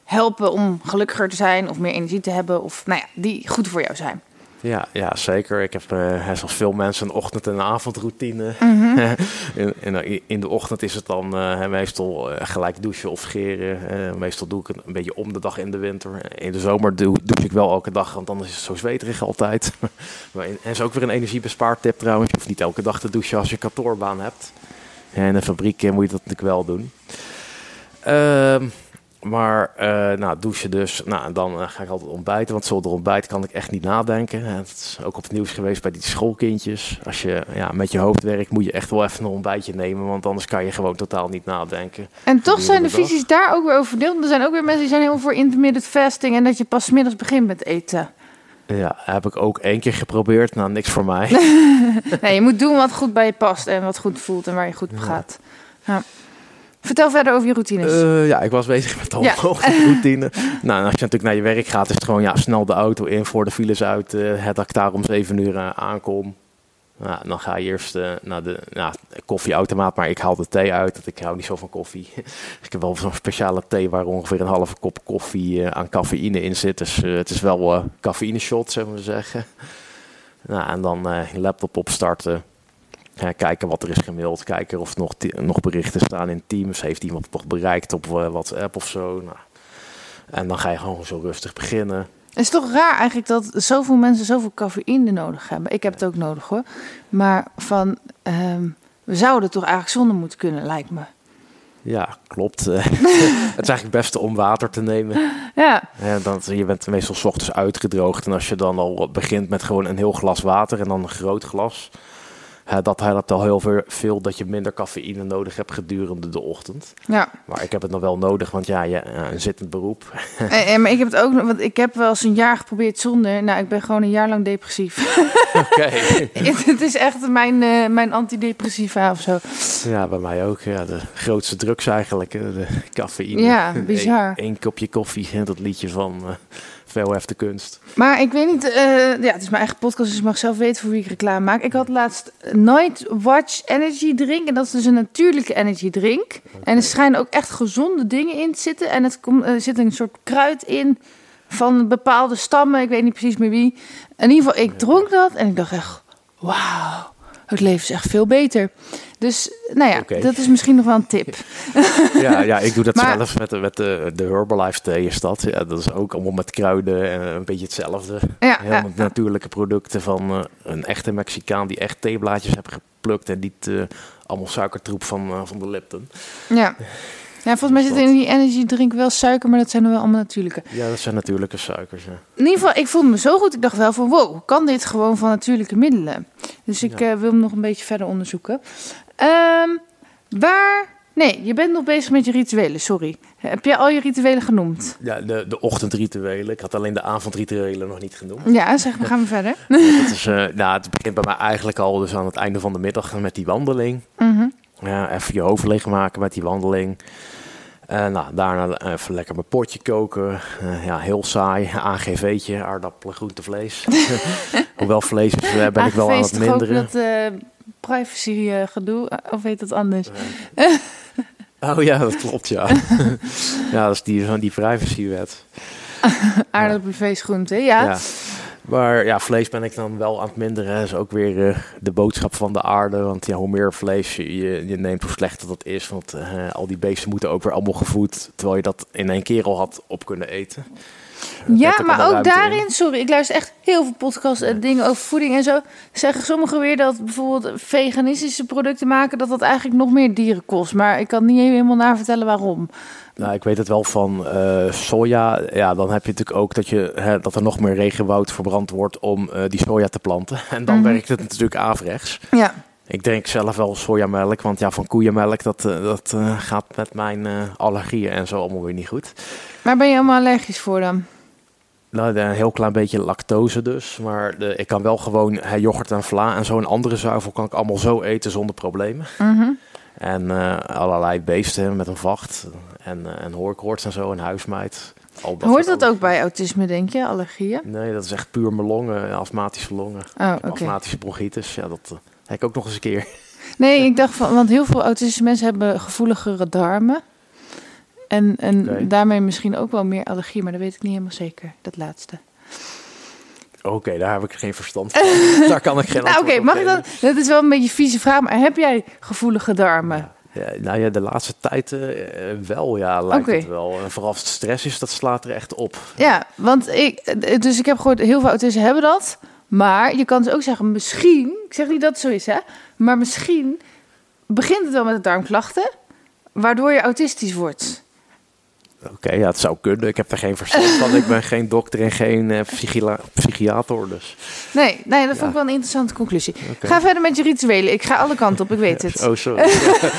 helpen om gelukkiger te zijn of meer energie te hebben? Of nou ja, die goed voor jou zijn? Ja, ja, zeker. Ik heb uh, zoals veel mensen een ochtend- en een avondroutine. Mm -hmm. in, in, in, de ochtend is het dan uh, meestal uh, gelijk douchen of scheren. meestal doe ik het een beetje om de dag in de winter. In de zomer doe, douche ik wel elke dag, want dan is het zo zweterig altijd. en is ook weer een energiebespaartip trouwens. Je hoeft niet elke dag te douchen als je kantoorbaan hebt. En in de fabriek moet je dat natuurlijk wel doen. Ehm maar uh, nou, douchen dus. Nou, en dan uh, ga ik altijd ontbijten. Want zonder ontbijt kan ik echt niet nadenken. Het is ook op het nieuws geweest bij die schoolkindjes. Als je ja, met je hoofd werkt, moet je echt wel even een ontbijtje nemen. Want anders kan je gewoon totaal niet nadenken. En toch zijn de visies daar ook weer over verdeeld. Er zijn ook weer mensen die zijn helemaal voor intermittent fasting. En dat je pas middags begint met eten. Ja, heb ik ook één keer geprobeerd. Nou, niks voor mij. nee, je moet doen wat goed bij je past. En wat goed voelt en waar je goed op gaat. Ja. Vertel verder over je routines. Uh, ja, ik was bezig met ja. routine. nou, als je natuurlijk naar je werk gaat, is het gewoon ja, snel de auto in voor de files uit. Uh, het dat ik daar om zeven uur uh, aankom. Nou, dan ga je eerst naar de nou, koffieautomaat, maar ik haal de thee uit. Dat ik hou niet zo van koffie. ik heb wel zo'n speciale thee waar ongeveer een halve kop koffie aan cafeïne in zit. Dus het is wel cafeïne shot, zullen we zeggen. Nou, en dan je laptop opstarten kijken wat er is gemaild, kijken of er nog, nog berichten staan in Teams. Heeft iemand nog bereikt op uh, WhatsApp of zo? Nou. En dan ga je gewoon zo rustig beginnen. Het is toch raar eigenlijk dat zoveel mensen zoveel cafeïne nodig hebben. Ik heb het ook nodig hoor. Maar van, um, we zouden toch eigenlijk zonder moeten kunnen, lijkt me. Ja, klopt. het is eigenlijk het beste om water te nemen. Ja. ja dan, je bent meestal s ochtends uitgedroogd. En als je dan al begint met gewoon een heel glas water en dan een groot glas uh, dat helpt al heel veel dat je minder cafeïne nodig hebt gedurende de ochtend. Ja. Maar ik heb het nog wel nodig, want ja, je, een zittend beroep. en, en, eh, maar ik heb het ook nog, want ik heb wel eens een jaar geprobeerd zonder. Nou, ik ben gewoon een jaar lang depressief. Oké. het is echt mijn, uh, mijn antidepressiva of zo. Ja, bij mij ook. Ja, de grootste drugs eigenlijk, de cafeïne. Ja, bizar. Eén kopje koffie, dat liedje van veel heeft de kunst. Maar ik weet niet, uh, ja, het is mijn eigen podcast, dus ik mag zelf weten voor wie ik reclame maak. Ik had laatst Night Watch Energy Drink. En dat is dus een natuurlijke energy drink. En er schijnen ook echt gezonde dingen in te zitten. En het komt, er zit een soort kruid in van bepaalde stammen. Ik weet niet precies meer wie. In ieder geval, ik dronk dat en ik dacht echt, wauw het leven is echt veel beter. Dus nou ja, okay. dat is misschien nog wel een tip. ja, ja, ik doe dat maar, zelf met, met de, de Herbalife thee is dat. Ja, dat is ook allemaal met kruiden en een beetje hetzelfde. Ja, Helemaal ja, natuurlijke producten van uh, een echte Mexicaan die echt theeblaadjes heeft geplukt en niet uh, allemaal suikertroep van, eh, van de Lipton. Ja. Ja, volgens mij zit in die energy drink wel suiker, maar dat zijn wel allemaal natuurlijke. Ja, dat zijn natuurlijke suikers. Ja. In ieder geval, ik voelde me zo goed. Ik dacht wel van, wow, kan dit gewoon van natuurlijke middelen? Dus ik Ja. eh, wil hem nog een beetje verder onderzoeken. Ehm, waar... Nee, je bent nog bezig met je rituelen, sorry. Heb jij al je rituelen genoemd? Ja, de, de ochtendrituelen. Ik had alleen de avondrituelen nog niet genoemd. Ja, zeg maar, gaan we verder. dat is, eh, nou, het begint bij mij eigenlijk al dus aan het einde van de middag met die wandeling. Mhm. Ja, even je hoofd leegmaken met die wandeling. Eh, nou, daarna even lekker mijn potje koken. Eh, ja, heel saai. AGV'tje, aardappelen, groente, vlees. Hoewel vlees eh, ben ik wel aan het minderen. dat eh, privacy eh, gedoe, eh, of heet dat anders? Oh ja, dat klopt, ja. ja, dat is die, van die privacywet. Aardappelen, vlees, groente, ja. Ja. Maar ja, vlees ben ik dan wel aan het minderen. Dat is ook weer eh, de boodschap van de aarde. Want ja, hoe meer vlees je, je, neemt, hoe slechter dat is. Want eh, al die beesten moeten ook weer allemaal gevoed. Terwijl je dat in één keer al had op kunnen eten. Ja, maar ook in. daarin, sorry, ik luister echt heel veel podcasts en dingen over voeding en zo. Zeggen sommigen weer dat bijvoorbeeld veganistische producten maken, dat dat eigenlijk nog meer dieren kost. Maar ik kan niet helemaal navertellen waarom. Nou, ik weet het wel van eh, soja. Ja, dan heb je natuurlijk ook dat, je, hè, dat er nog meer regenwoud verbrand wordt om eh, die soja te planten. En dan Mhm. werkt het natuurlijk averechts. Ja, Ik drink zelf wel sojamelk, want ja, van koeienmelk, dat, eh, dat gaat met mijn allergieën en zo allemaal weer niet goed. waar ben je allemaal allergisch voor dan? Nou, een heel klein beetje lactose dus. Maar de, ik kan wel gewoon hè, yoghurt en vla en zo'n andere zuivel kan ik allemaal zo eten zonder problemen. Mhm. En eh, allerlei beesten met een vacht en, eh, en hoorkoorts en zo, en huismeid. Al Hoort dat ook bij autisme, denk je, allergieën? Nee, dat is echt puur mijn longen, astmatische longen. Oh, Astmatische bronchitis, ja, dat eh, heb ik ook nog eens een keer. Nee, ik dacht van, want heel veel autistische mensen hebben gevoeligere darmen. En, en daarmee misschien ook wel meer allergie, maar dat weet ik niet helemaal zeker, dat laatste. Oké, daar heb ik geen verstand van. daar kan ik geen Nou, oké, mag ik dan? Dat is wel een beetje een vieze vraag, maar heb jij gevoelige darmen? Ja, nou ja, de laatste tijd eh, eh, wel, ja, lijkt Oké. het wel. En vooral als het stress is, dat slaat er echt op. Ja, want ik, dus ik heb gehoord, heel veel autisten hebben dat. Maar je kan dus ook zeggen, misschien, ik zeg niet dat het zo is, hè, maar misschien begint het wel met de darmklachten, waardoor je autistisch wordt. Oké, ja, het zou kunnen. Ik heb er geen verstand van. Ik ben geen dokter en geen psychila- psychiater, dus. Nee, nee, dat vond ik wel een interessante conclusie. Ga verder met je rituelen. Ik ga alle kanten op, ik weet het. Oh, sorry.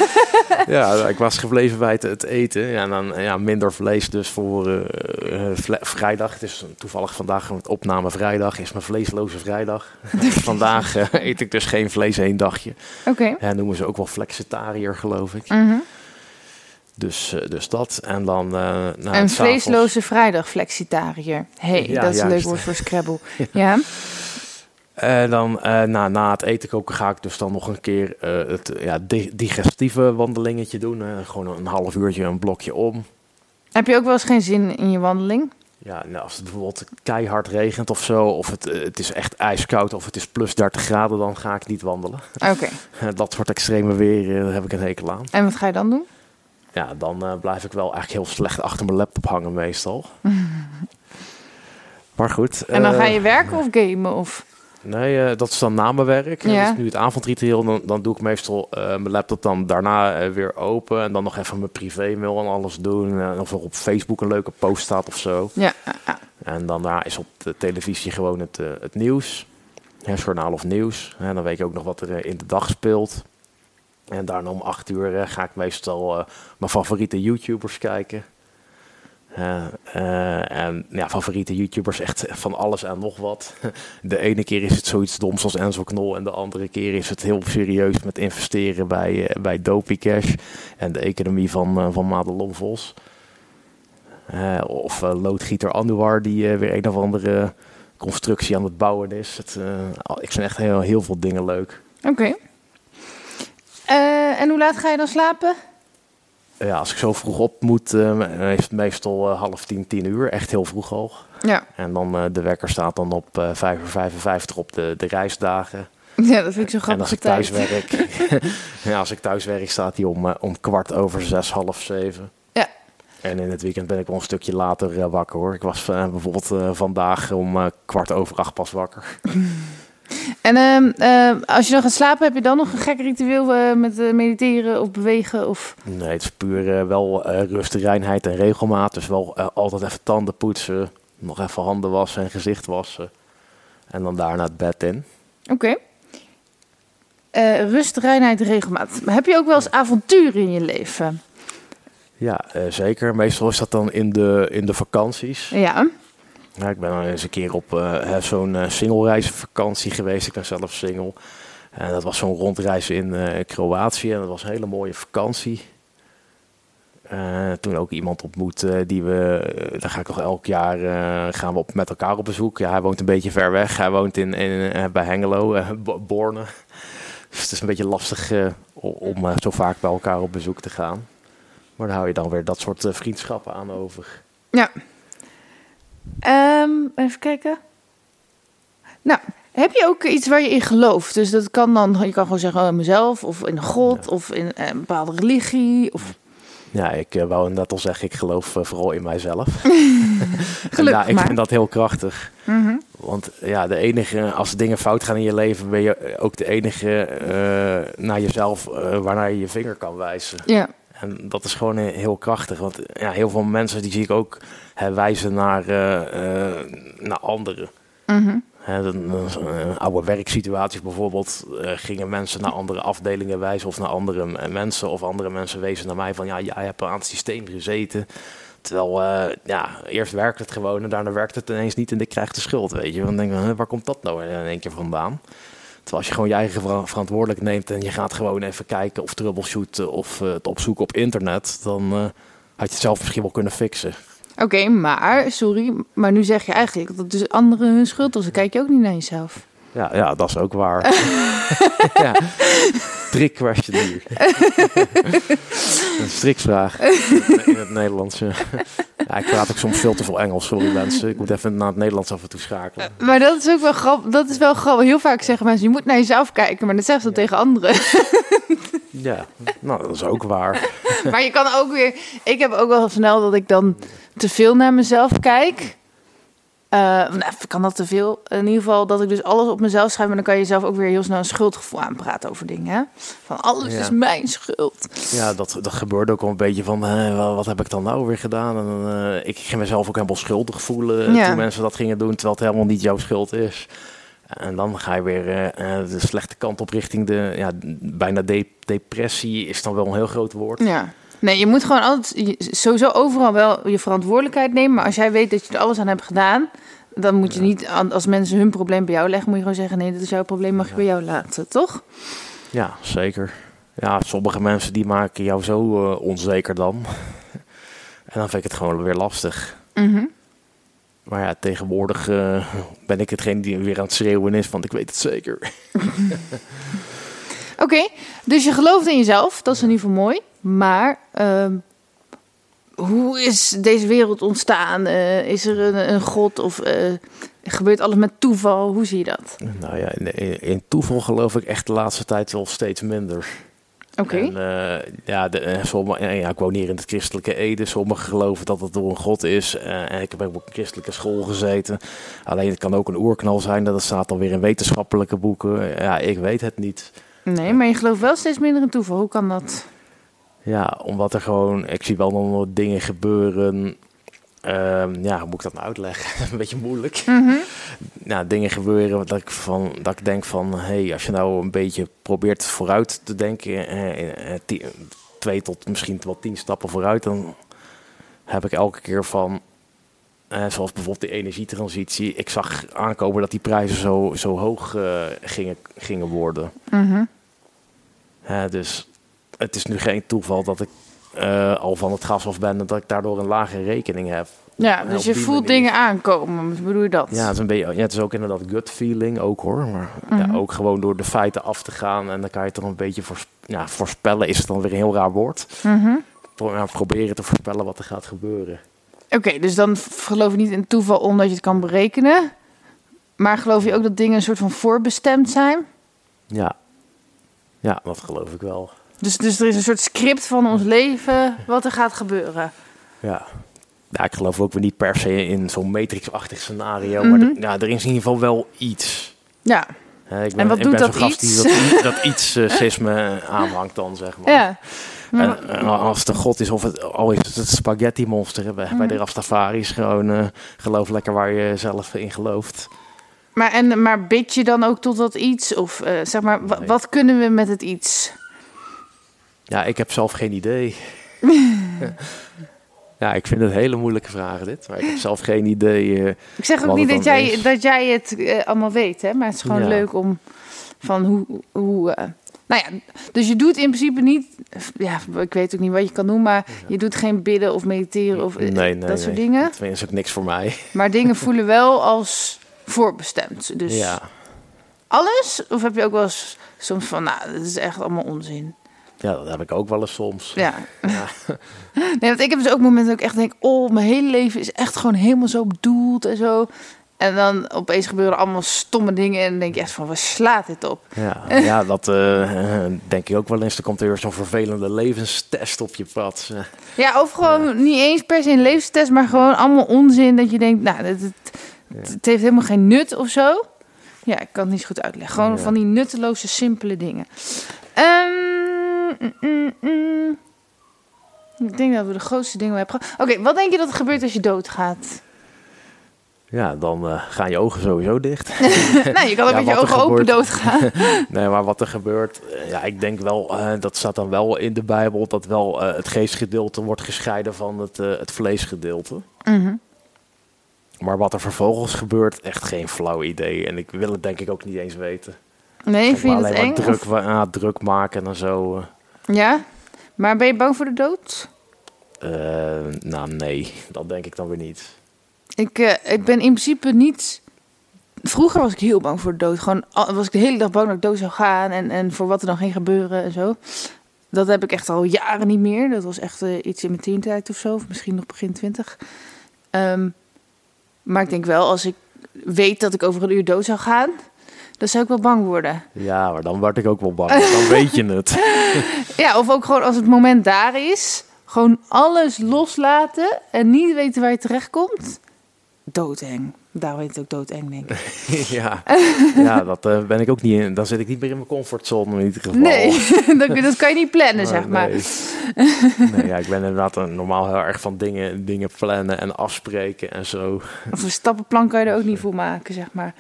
ja, ik was gebleven bij het, het eten. Ja, en dan ja, minder vlees dus voor eh, eh, vrijdag. Het is toevallig vandaag een opname vrijdag. Is mijn vleesloze vrijdag. vandaag eet ik dus geen vlees één dagje. Oké. Ja, noemen ze ook wel flexitariër, geloof ik. Mhm. Dus, eh, dus dat. En dan... nou, Een vleesloze vrijdag flexitariër. hey, Ja, dat is een leuk woord voor Scrabble. ja. En dan eh, na, na het eten koken ga ik dus dan nog een keer het ja, di- digestieve wandelingetje doen. gewoon een half uurtje, een blokje om. Heb je ook wel eens geen zin in je wandeling? Ja, nou, als het bijvoorbeeld keihard regent of zo, of het, het is echt ijskoud of het is plus 30 graden, dan ga ik niet wandelen. Oké. Dat soort extreme weer, daar heb ik een hekel aan. En wat ga je dan doen? Ja, dan eh, blijf ik wel eigenlijk heel slecht achter mijn laptop hangen meestal. maar goed. En dan eh, ga je werken of gamen? Of... Nee, eh, dat is dan na mijn werk. Ja. Is nu het avondritueel. Dan, dan doe ik meestal eh, mijn laptop dan daarna eh, weer open. En dan nog even mijn privé-mail en alles doen. En of er op Facebook een leuke post staat of zo. Ja, ja. En daarna is op de televisie gewoon het, eh, het nieuws. Ja, journaal of nieuws. En dan weet je ook nog wat er eh, in de dag speelt. En daarna om acht uur eh, ga ik meestal eh, mijn favoriete YouTubers kijken. Eh, en ja, favoriete YouTubers echt van alles en nog wat. De ene keer is het zoiets doms als Enzo Knol. En de andere keer is het heel serieus met investeren bij, eh, bij Dopey Cash. En de economie van, eh, van Madelon Vos. Of loodgieter Anouar die weer een of andere constructie aan het bouwen is. Het, ik vind echt heel, heel veel dingen leuk. Oké. Eh, en hoe laat ga je dan slapen? Ja, als ik zo vroeg op moet, eh, is het meestal eh, half tien, tien uur. Echt heel vroeg al. Ja. En dan de wekker staat dan op eh 5 uur 55 op de, de reisdagen. Ja, dat vind ik zo en grappig. als ik thuis werk, ja, als ik thuis werk, staat hij om, om kwart over zes, half zeven. Ja. En in het weekend ben ik wel een stukje later wakker hoor. Ik was bijvoorbeeld vandaag om kwart over acht pas wakker. En ehm, eh, als je dan gaat slapen, heb je dan nog een gek ritueel eh, met eh, mediteren of bewegen? Of... Nee, het is puur wel rust, reinheid en regelmaat. Dus wel altijd even tanden poetsen, nog even handen wassen en gezicht wassen. En dan daarna het bed in. Oké. Eh, rust, reinheid, regelmaat. Maar heb je ook wel eens avonturen in je leven? Ja, zeker. Meestal is dat dan in de, in de vakanties. Ja. Ja, ik ben dan eens een keer op eh, zo'n eh, singlereizenvakantie geweest. Ik ben zelf single. En dat was zo'n rondreis in eh, Kroatië. En dat was een hele mooie vakantie. Toen ook iemand ontmoet die we, daar ga ik nog elk jaar, gaan we op, met elkaar op bezoek. Ja, hij woont een beetje ver weg. Hij woont in, in, bij Hengelo, Bo- Borne. Dus het is een beetje lastig om zo vaak bij elkaar op bezoek te gaan. Maar daar hou je dan weer dat soort vriendschappen aan over. Ehm, even kijken. Nou, heb je ook iets waar je in gelooft? Dus dat kan dan, je kan gewoon zeggen oh, mezelf, of in god, Ja. of in eh, een bepaalde religie. Of... Ja, ik eh, wou net al zeggen, ik geloof eh, vooral in mijzelf. Gelukkig ja, ik maar. vind dat heel krachtig. Mhm. Want ja, de enige, als dingen fout gaan in je leven, ben je ook de enige naar jezelf waarnaar je je vinger kan wijzen. Ja. En dat is gewoon eh, heel krachtig. Want ja, heel veel mensen die zie ik ook hè, wijzen naar, eh, eh, naar anderen. Mhm. Oude werksituaties bijvoorbeeld, gingen mensen naar andere afdelingen wijzen of naar andere mensen. Of andere mensen wezen naar mij van ja, jij hebt aan het systeem gezeten. Terwijl, ja, eerst werkt het gewoon en daarna werkt het ineens niet en ik krijg de schuld, weet je. Dan denk ik, waar komt dat nou in één keer vandaan? Terwijl als je gewoon je eigen vera- verantwoordelijk neemt en je gaat gewoon even kijken of troubleshooten of eh, het opzoeken op internet, dan eh, had je het zelf misschien wel kunnen fixen. Oké, maar, sorry, maar nu zeg je eigenlijk dat het dus anderen hun schuld was. Dan kijk je ook niet naar jezelf. Ja, ja dat is ook waar. ja. Trick question hier. Een strikvraag in het Nederlands. Ja. Ik praat ook soms veel te veel Engels, sorry mensen. Ik moet even naar het Nederlands af en toe schakelen. Maar dat is ook wel grappig. Dat is wel grappig. Heel vaak zeggen mensen, je moet naar jezelf kijken. Maar dat zeggen ze dan tegen anderen. Ja, nou, dat is ook waar. maar je kan ook weer... Ik heb ook wel snel dat ik dan te veel naar mezelf kijk. Eh nou, kan dat te veel? In ieder geval dat ik dus alles op mezelf schrijf. Maar dan kan je jezelf ook weer heel snel een schuldgevoel aanpraten over dingen. Hè? Van alles Ja. is mijn schuld. Ja, dat, dat gebeurde ook wel een beetje van, wa- wat heb ik dan nou weer gedaan? En eh, ik ging mezelf ook helemaal schuldig voelen Ja. toen mensen dat gingen doen, terwijl het helemaal niet jouw schuld is. En dan ga je weer eh, eh, de slechte kant op richting de, ja, bijna de- depressie is dan wel een heel groot woord. Ja. Nee, je moet gewoon altijd sowieso overal wel je verantwoordelijkheid nemen. Maar als jij weet dat je er alles aan hebt gedaan, dan moet je Ja. niet als mensen hun probleem bij jou leggen, moet je gewoon zeggen: nee, dit is jouw probleem, mag je Ja. bij jou laten, toch? Ja, zeker. Ja, sommige mensen die maken jou zo eh, onzeker dan. En dan vind ik het gewoon weer lastig. Mhm. Maar ja, tegenwoordig eh, ben ik hetgeen die weer aan het schreeuwen is, want ik weet het zeker. Oké, dus je gelooft in jezelf, dat is in ieder geval mooi. Maar ehm, hoe is deze wereld ontstaan? Eh, is er een, een god of eh, gebeurt alles met toeval? Hoe zie je dat? Nou ja, in, in toeval geloof ik echt de laatste tijd wel steeds minder. Oké, eh, ja, de, sommige, ja, ik woon hier in het christelijke Ede. Sommigen geloven dat het door een god is. En ik heb ook op een christelijke school gezeten. Alleen het kan ook een oerknal zijn. Dat staat dan weer in wetenschappelijke boeken. Ja, ik weet het niet. nee, maar je gelooft wel steeds minder in toeval. Hoe kan dat? Ja, omdat er gewoon... Ik zie wel nog wat dingen gebeuren... Ehm, ja, hoe moet ik dat nou uitleggen? een beetje moeilijk. Mhm. nou, dingen gebeuren dat ik, van, dat ik denk van... hé, hey, als je nou een beetje probeert vooruit te denken... eh, eh, ti- twee tot misschien wel tien stappen vooruit... dan heb ik elke keer van... eh, zoals bijvoorbeeld de energietransitie. Ik zag aankomen dat die prijzen zo, zo hoog eh, gingen, gingen worden. Hè, dus het is nu geen toeval dat ik eh, al van het gas af ben... en dat ik daardoor een lage rekening heb. Ja, dus je voelt manier. dingen aankomen. Bedoel je dat? Ja, het is, een beetje, ja, het is ook inderdaad gut feeling ook hoor. Maar Mhm. ja, ook gewoon door de feiten af te gaan en dan kan je het toch een beetje ja, voorspellen. Is het dan weer een heel raar woord? Pro- ja, proberen te voorspellen wat er gaat gebeuren. Oké, dus dan geloof je niet in toeval omdat je het kan berekenen. Maar geloof je ook dat dingen een soort van voorbestemd zijn? Ja, ja dat geloof ik wel. Dus, dus er is een soort script van ons leven wat er gaat gebeuren. Ja. Ja, ik geloof ook weer niet per se in zo'n matrix-achtig scenario. Maar Mhm. er- ja, er is in ieder geval wel iets. Ja, ik ben, En wat ik doet ben dat gast iets? die dat, dat iets eh, cisme aanhangt dan, zeg maar. Ja. En, en als het een god is, of het, al is het het spaghetti monster bij, Mhm. de Rastafaris, gewoon eh, geloof lekker waar je zelf in gelooft. Maar, en, maar bid je dan ook tot dat iets? Of eh, zeg maar, Nee. wat kunnen we met het iets? Ja, ik heb zelf geen idee. ja, ik vind het hele moeilijke vragen dit, maar ik heb zelf geen idee. eh, Ik zeg ook niet dat jij, is. dat jij het eh, allemaal weet, hè? Maar het is gewoon Ja. leuk om van hoe. hoe eh, nou ja, dus je doet in principe niet. Ja, ik weet ook niet wat je kan doen, maar je doet geen bidden of mediteren of nee, nee, dat soort nee. dingen. Dat is ook niks voor mij. Maar dingen voelen wel als voorbestemd. Dus Ja. alles? Of heb je ook wel eens soms van, nou, dat is echt allemaal onzin. Ja, dat heb ik ook wel eens soms. Ja. Ja. Nee, want ik heb dus ook momenten dat ik echt denk, oh, mijn hele leven is echt gewoon helemaal zo bedoeld en zo. En dan opeens gebeuren allemaal stomme dingen en dan denk je echt van, waar slaat dit op? Ja, ja dat eh, denk ik ook wel eens. Er komt er weer zo'n vervelende levenstest op je pad. Ja, of gewoon niet eens per se een levenstest, maar gewoon allemaal onzin dat je denkt, nou, het, het, heeft helemaal geen nut of zo. Ja, ik kan het niet goed uitleggen. Gewoon van die nutteloze, simpele dingen. Ehm, mm, mm, mm. Ik denk dat we de grootste dingen hebben gehad. Oké, wat denk je dat er gebeurt als je doodgaat? Ja, dan eh, gaan je ogen sowieso dicht. nou, je kan ook Ja, met je ogen open doodgaan. Nee, maar wat er gebeurt, eh, ja, ik denk wel, eh, dat staat dan wel in de Bijbel, dat wel het geestgedeelte wordt gescheiden van het, het vleesgedeelte. Mhm. Maar wat er vervolgens gebeurt, echt geen flauw idee. En ik wil het denk ik ook niet eens weten. Nee, Ik vind je dat alleen eng? druk, of- ja, druk maken en zo. Ja? Maar ben je bang voor de dood? Eh, nou, nee, dat denk ik dan weer niet. Ik, eh, ik ben in principe niet... Vroeger was ik heel bang voor de dood. Gewoon al- was ik de hele dag bang dat ik dood zou gaan. En, en voor wat er dan ging gebeuren en zo. Dat heb ik echt al jaren niet meer. Dat was echt eh, iets in mijn tientijd of zo. Of misschien nog begin twintig. Ehm, maar ik denk wel, als ik weet dat ik over een uur dood zou gaan... dan zou ik wel bang worden. Ja, maar dan word ik ook wel bang. Dan weet je het. Ja, of ook gewoon als het moment daar is... gewoon alles loslaten en niet weten waar je terechtkomt. Doodeng. Daar weet het ook doodeng, denk ik. ja, ja dat eh, ben ik ook niet in. Dan zit ik niet meer in mijn comfortzone in ieder geval. Nee, dat, dat kan je niet plannen, zeg maar. Nee, nee ja, ik ben inderdaad een- normaal heel erg van dingen, dingen plannen en afspreken en zo. Of een stappenplan kan je er ook niet voor maken, zeg maar.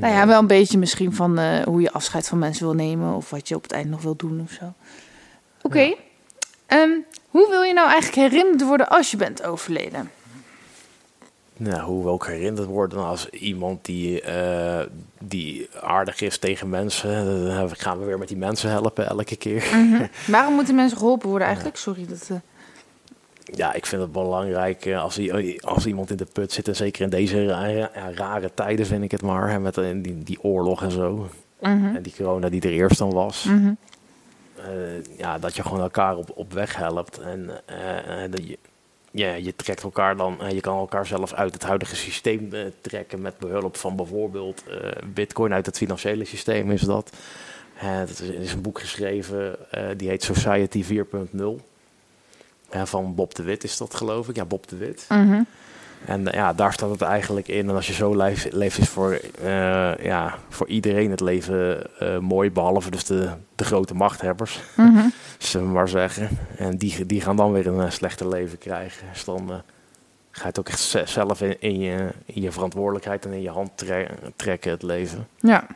Nou ja, wel een beetje misschien van eh, hoe je afscheid van mensen wil nemen... of wat je op het eind nog wil doen of zo. Oké. Ja. Ehm, hoe wil je nou eigenlijk herinnerd worden als je bent overleden? Nou, hoe wil ik herinnerd worden als iemand die, eh, die aardig is tegen mensen? Dan gaan we weer met die mensen helpen elke keer. Waarom moeten mensen geholpen worden eigenlijk? Sorry, dat... eh, Ja, ik vind het belangrijk eh, als, i- als iemand in de put zit. En zeker in deze ra- ja, rare tijden vind ik het maar. Hè, met eh, die, die oorlog en zo. mhm, En die corona die er eerst dan was. mhm. Eh, ja, dat je gewoon elkaar op, op weg helpt. En eh, eh, dat je, ja, je trekt elkaar dan, eh, je kan elkaar zelf uit het huidige systeem eh, trekken met behulp van bijvoorbeeld eh, bitcoin uit het financiële systeem is dat. Eh, dat is, er is een boek geschreven, eh, die heet Society 4.0. Van Bob de Wit is dat geloof ik. Ja, Bob de Wit. Mhm. En eh, ja, daar staat het eigenlijk in. En als je zo leeft, leeft is voor, eh, ja, voor iedereen het leven eh, mooi. Behalve dus de, de grote machthebbers, Mhm. zullen we maar zeggen. En die, die gaan dan weer een slechter leven krijgen. Dus dan ga je het ook echt ze- zelf in, in, je, in je verantwoordelijkheid en in je hand tre- trekken, het leven. Ja.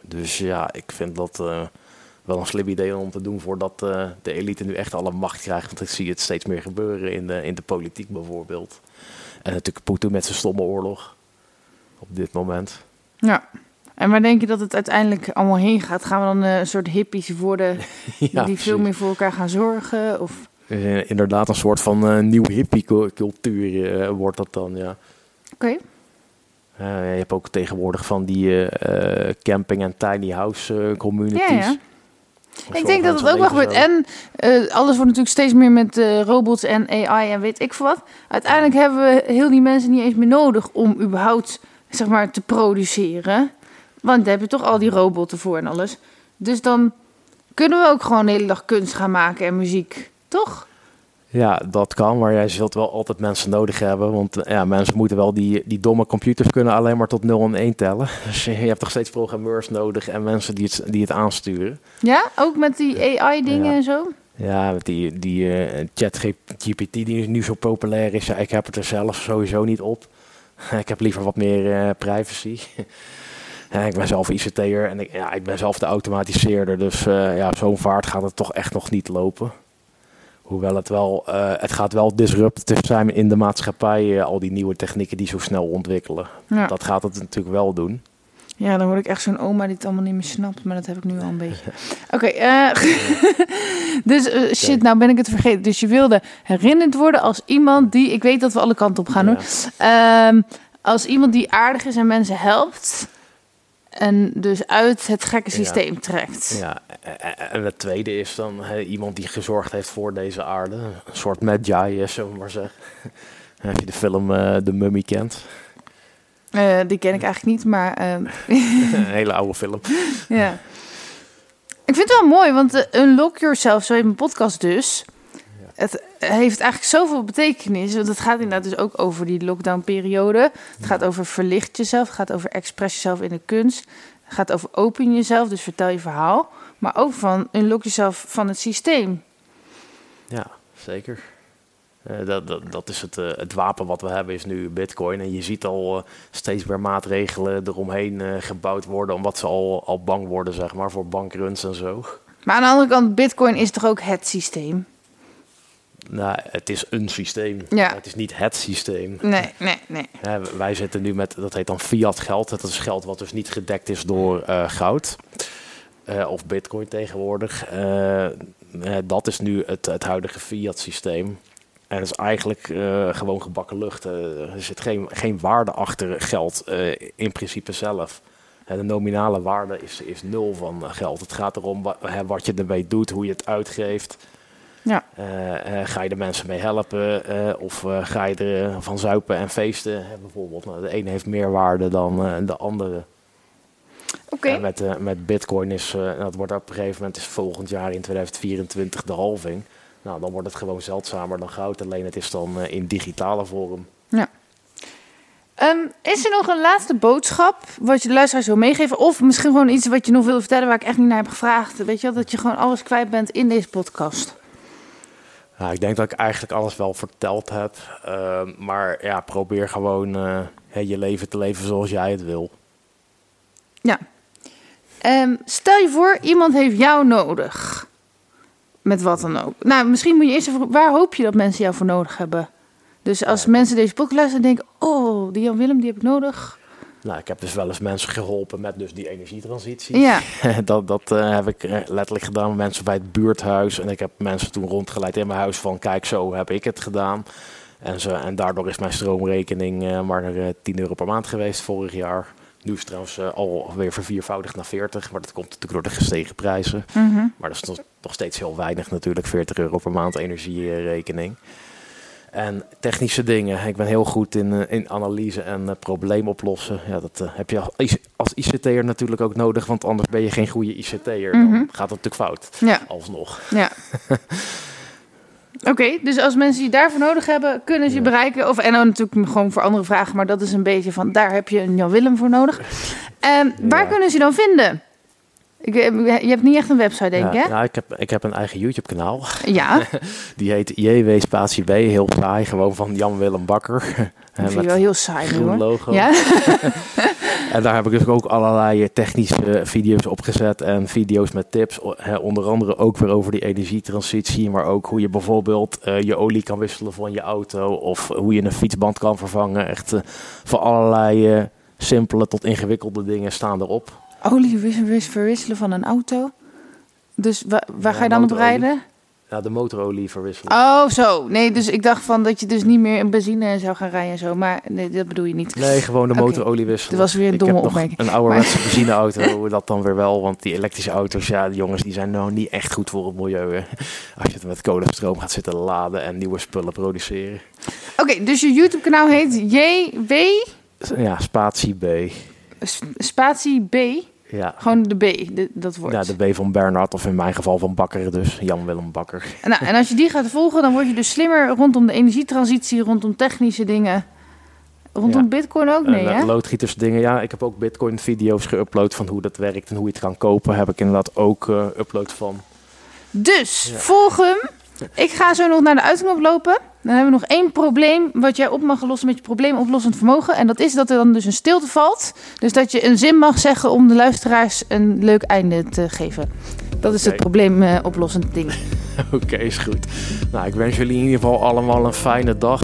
Dus ja, ik vind dat wel een slim idee om te doen voordat eh, de elite nu echt alle macht krijgt. Want ik zie het steeds meer gebeuren in de, in de politiek bijvoorbeeld. En natuurlijk Poetin met zijn stomme oorlog op dit moment. Ja. En waar denk je dat het uiteindelijk allemaal heen gaat? Gaan we dan eh, een soort hippies worden die veel meer voor elkaar gaan zorgen? Of... Eh, inderdaad een soort van eh, nieuw hippie-cultuur wordt dat dan, ja. Oké. Je hebt ook tegenwoordig van die camping- en tiny house communities. Ja, ja. Ik denk dat het ook wel gebeurt. En eh, alles wordt natuurlijk steeds meer met eh, robots en AI en weet ik veel wat. Uiteindelijk hebben we heel die mensen niet eens meer nodig om überhaupt zeg maar, te produceren. Want daar heb je toch al die robotten voor en alles. Dus dan kunnen we ook gewoon de hele dag kunst gaan maken en muziek. Toch? Ja, dat kan, maar jij zult wel altijd mensen nodig hebben. Want ja, mensen moeten wel die, die domme computers kunnen alleen maar tot 0 en 1 tellen. Dus je hebt toch steeds programmeurs nodig en mensen die het, die het aansturen. Ja, ook met die AI-dingen Ja. en zo? Ja, met die, die eh, ChatGPT die nu zo populair is. Ja, ik heb het er zelf sowieso niet op. ik heb liever wat meer eh, privacy. Ja, ik ben zelf ICT'er en ik, ja, ik ben zelf de automatiseerder. Dus eh, ja, op zo'n vaart gaat het toch echt nog niet lopen. Hoewel het wel, eh, het gaat wel disruptief zijn in de maatschappij. eh, al die nieuwe technieken die zo snel ontwikkelen. Ja. Dat gaat het natuurlijk wel doen. Ja, dan word ik echt zo'n oma die het allemaal niet meer snapt. Maar dat heb ik nu al een beetje. Oké, eh, dus shit, nou ben ik het vergeten. Dus je wilde herinnerd worden als iemand die... Ik weet dat we alle kanten op gaan doen. Ja. Ehm, als iemand die aardig is en mensen helpt. En dus uit het gekke Ja. systeem trekt. Ja, en het tweede is dan iemand die gezorgd heeft voor deze aarde. Een soort Magi, eh, zullen we maar zeggen. Als je de film eh The Mummy kent. Eh, die ken ik eigenlijk niet, maar ehm, Een hele oude film. ja. Ik vind het wel mooi, want eh, Unlock Yourself, zo heet mijn podcast dus. Het heeft eigenlijk zoveel betekenis. Want het gaat inderdaad dus ook over die lockdown-periode. Het gaat over verlicht jezelf. Het gaat over express jezelf in de kunst. Het gaat over open jezelf, dus vertel je verhaal. Maar ook van unlock jezelf van het systeem. Ja, zeker. Eh, dat, dat, dat is het, eh, het wapen wat we hebben, is nu bitcoin. En je ziet al eh, steeds meer maatregelen eromheen gebouwd worden... omdat ze al, al bang worden, zeg maar, voor bankruns en zo. Maar aan de andere kant, bitcoin is toch ook het systeem? Nou, het is een systeem. Ja. Het is niet het systeem. Nee, nee, nee. Wij zitten nu met, dat heet dan fiat geld. Dat is geld wat dus niet gedekt is door eh, goud. Eh, of bitcoin tegenwoordig. Eh, dat is nu het, het huidige fiat systeem. En dat is eigenlijk gewoon gebakken lucht. Er zit geen, geen waarde achter geld in principe zelf. De nominale waarde is, is nul van geld. Het gaat erom wat je ermee doet, hoe je het uitgeeft. Ja. Eh, eh, ga je er mensen mee helpen eh, of ga je er van zuipen en feesten hè, bijvoorbeeld? Nou, de ene heeft meer waarde dan de andere. Oké. En met, met bitcoin is, eh, dat wordt op een gegeven moment is volgend jaar in 2024 de halving. Nou, dan wordt het gewoon zeldzamer dan goud, alleen het is dan in digitale vorm. Ehm, is er nog een laatste boodschap wat je de luisteraars wil meegeven? Of misschien gewoon iets wat je nog wil vertellen waar ik echt niet naar heb gevraagd? Weet je wel, dat je gewoon alles kwijt bent in deze podcast. Nou, ik denk dat ik eigenlijk alles wel verteld heb. eh, maar ja, probeer gewoon hè, je leven te leven zoals jij het wil. Ehm, stel je voor, iemand heeft jou nodig. Met wat dan ook. Nou, misschien moet je eerst even... Waar hoop je dat mensen jou voor nodig hebben? Dus als Ja. mensen deze podcast luisteren en denken... Oh, die Jan Willem, die heb ik nodig. Nou, ik heb dus wel eens mensen geholpen met dus die energietransitie. Ja, dat dat eh, heb ik letterlijk gedaan met mensen bij het buurthuis. En ik heb mensen toen rondgeleid in mijn huis van kijk, zo heb ik het gedaan. En, zo, en daardoor is mijn stroomrekening eh, maar eh 10 euro per maand geweest vorig jaar. Nu is het trouwens alweer verviervoudigd naar 40. Maar dat komt natuurlijk door de gestegen prijzen. mhm. Maar dat is nog, nog steeds heel weinig natuurlijk, 40 euro per maand energierekening. En technische dingen. Ik ben heel goed in, eh, in analyse en eh, probleem oplossen. Ja, dat eh, heb je als, ICT'er natuurlijk ook nodig, want anders ben je geen goede ICT'er. Mhm. Dan gaat het natuurlijk fout, ja, alsnog. ja. Oké, dus als mensen die daarvoor nodig hebben, kunnen ze je Ja. bereiken. Of, en dan natuurlijk gewoon voor andere vragen, maar dat is een beetje van... Daar heb je een Jan Willem voor nodig. Waar Ja. kunnen ze je dan vinden? Ik, eh, je hebt niet echt een website, denk ik, ja, hè? ja, ik, heb, ik heb een eigen YouTube kanaal. Ja, Die heet JW Spatie B, heel saai, gewoon van Jan Willem Bakker. dat Eh, vind je wel heel saai groen hoor. logo. Ja? En daar heb ik dus ook allerlei eh, technische video's op gezet en video's met tips. Onder andere ook weer over die energietransitie, maar ook hoe je bijvoorbeeld eh, je olie kan wisselen van je auto of hoe je een fietsband kan vervangen. Echt eh, voor allerlei eh, simpele tot ingewikkelde dingen staan erop. Olie wis- wis- verwisselen van een auto. Dus wa- waar Ja, ga je dan op rijden? Ja, de motorolie verwisselen. Oh, zo. Nee, dus ik dacht van dat je dus niet meer in benzine zou gaan rijden en zo. Maar nee, dat bedoel je niet. Nee, gewoon de motorolie wisselen. Dat was weer een domme opmerking. Een ouderwetse benzineauto, dat dan weer wel. Want die elektrische auto's, ja, die jongens, die zijn nou niet echt goed voor het milieu. hè. Als je het met kolenstroom gaat zitten laden en nieuwe spullen produceren. Oké, dus je YouTube kanaal heet JW Ja, spatie B. spatie B. Ja. Gewoon de B, de- dat woord. Ja, de B van Bernard, of in mijn geval van Bakker dus. Jan-Willem Bakker. En, nou, en als je die gaat volgen, dan word je dus slimmer rondom de energietransitie, rondom technische dingen. Rondom Ja. bitcoin ook? Nee, hè? loodgieters dingen. Ja, ik heb ook Bitcoin video's geüpload van hoe dat werkt en hoe je het kan kopen. Heb ik inderdaad ook eh upload van. Dus, Ja. volg hem. Ik ga zo nog naar de uitknop lopen. Dan hebben we nog één probleem wat jij op mag lossen met je probleemoplossend vermogen. En dat is dat er dan dus een stilte valt. Dus dat je een zin mag zeggen om de luisteraars een leuk einde te geven. Dat is het probleemoplossend ding. Oké, is goed. Nou, ik wens jullie in ieder geval allemaal een fijne dag.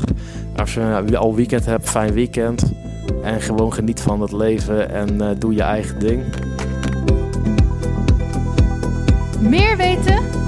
Als je nou, al weekend hebt, fijn weekend. En gewoon geniet van het leven en eh, doe je eigen ding. Meer weten?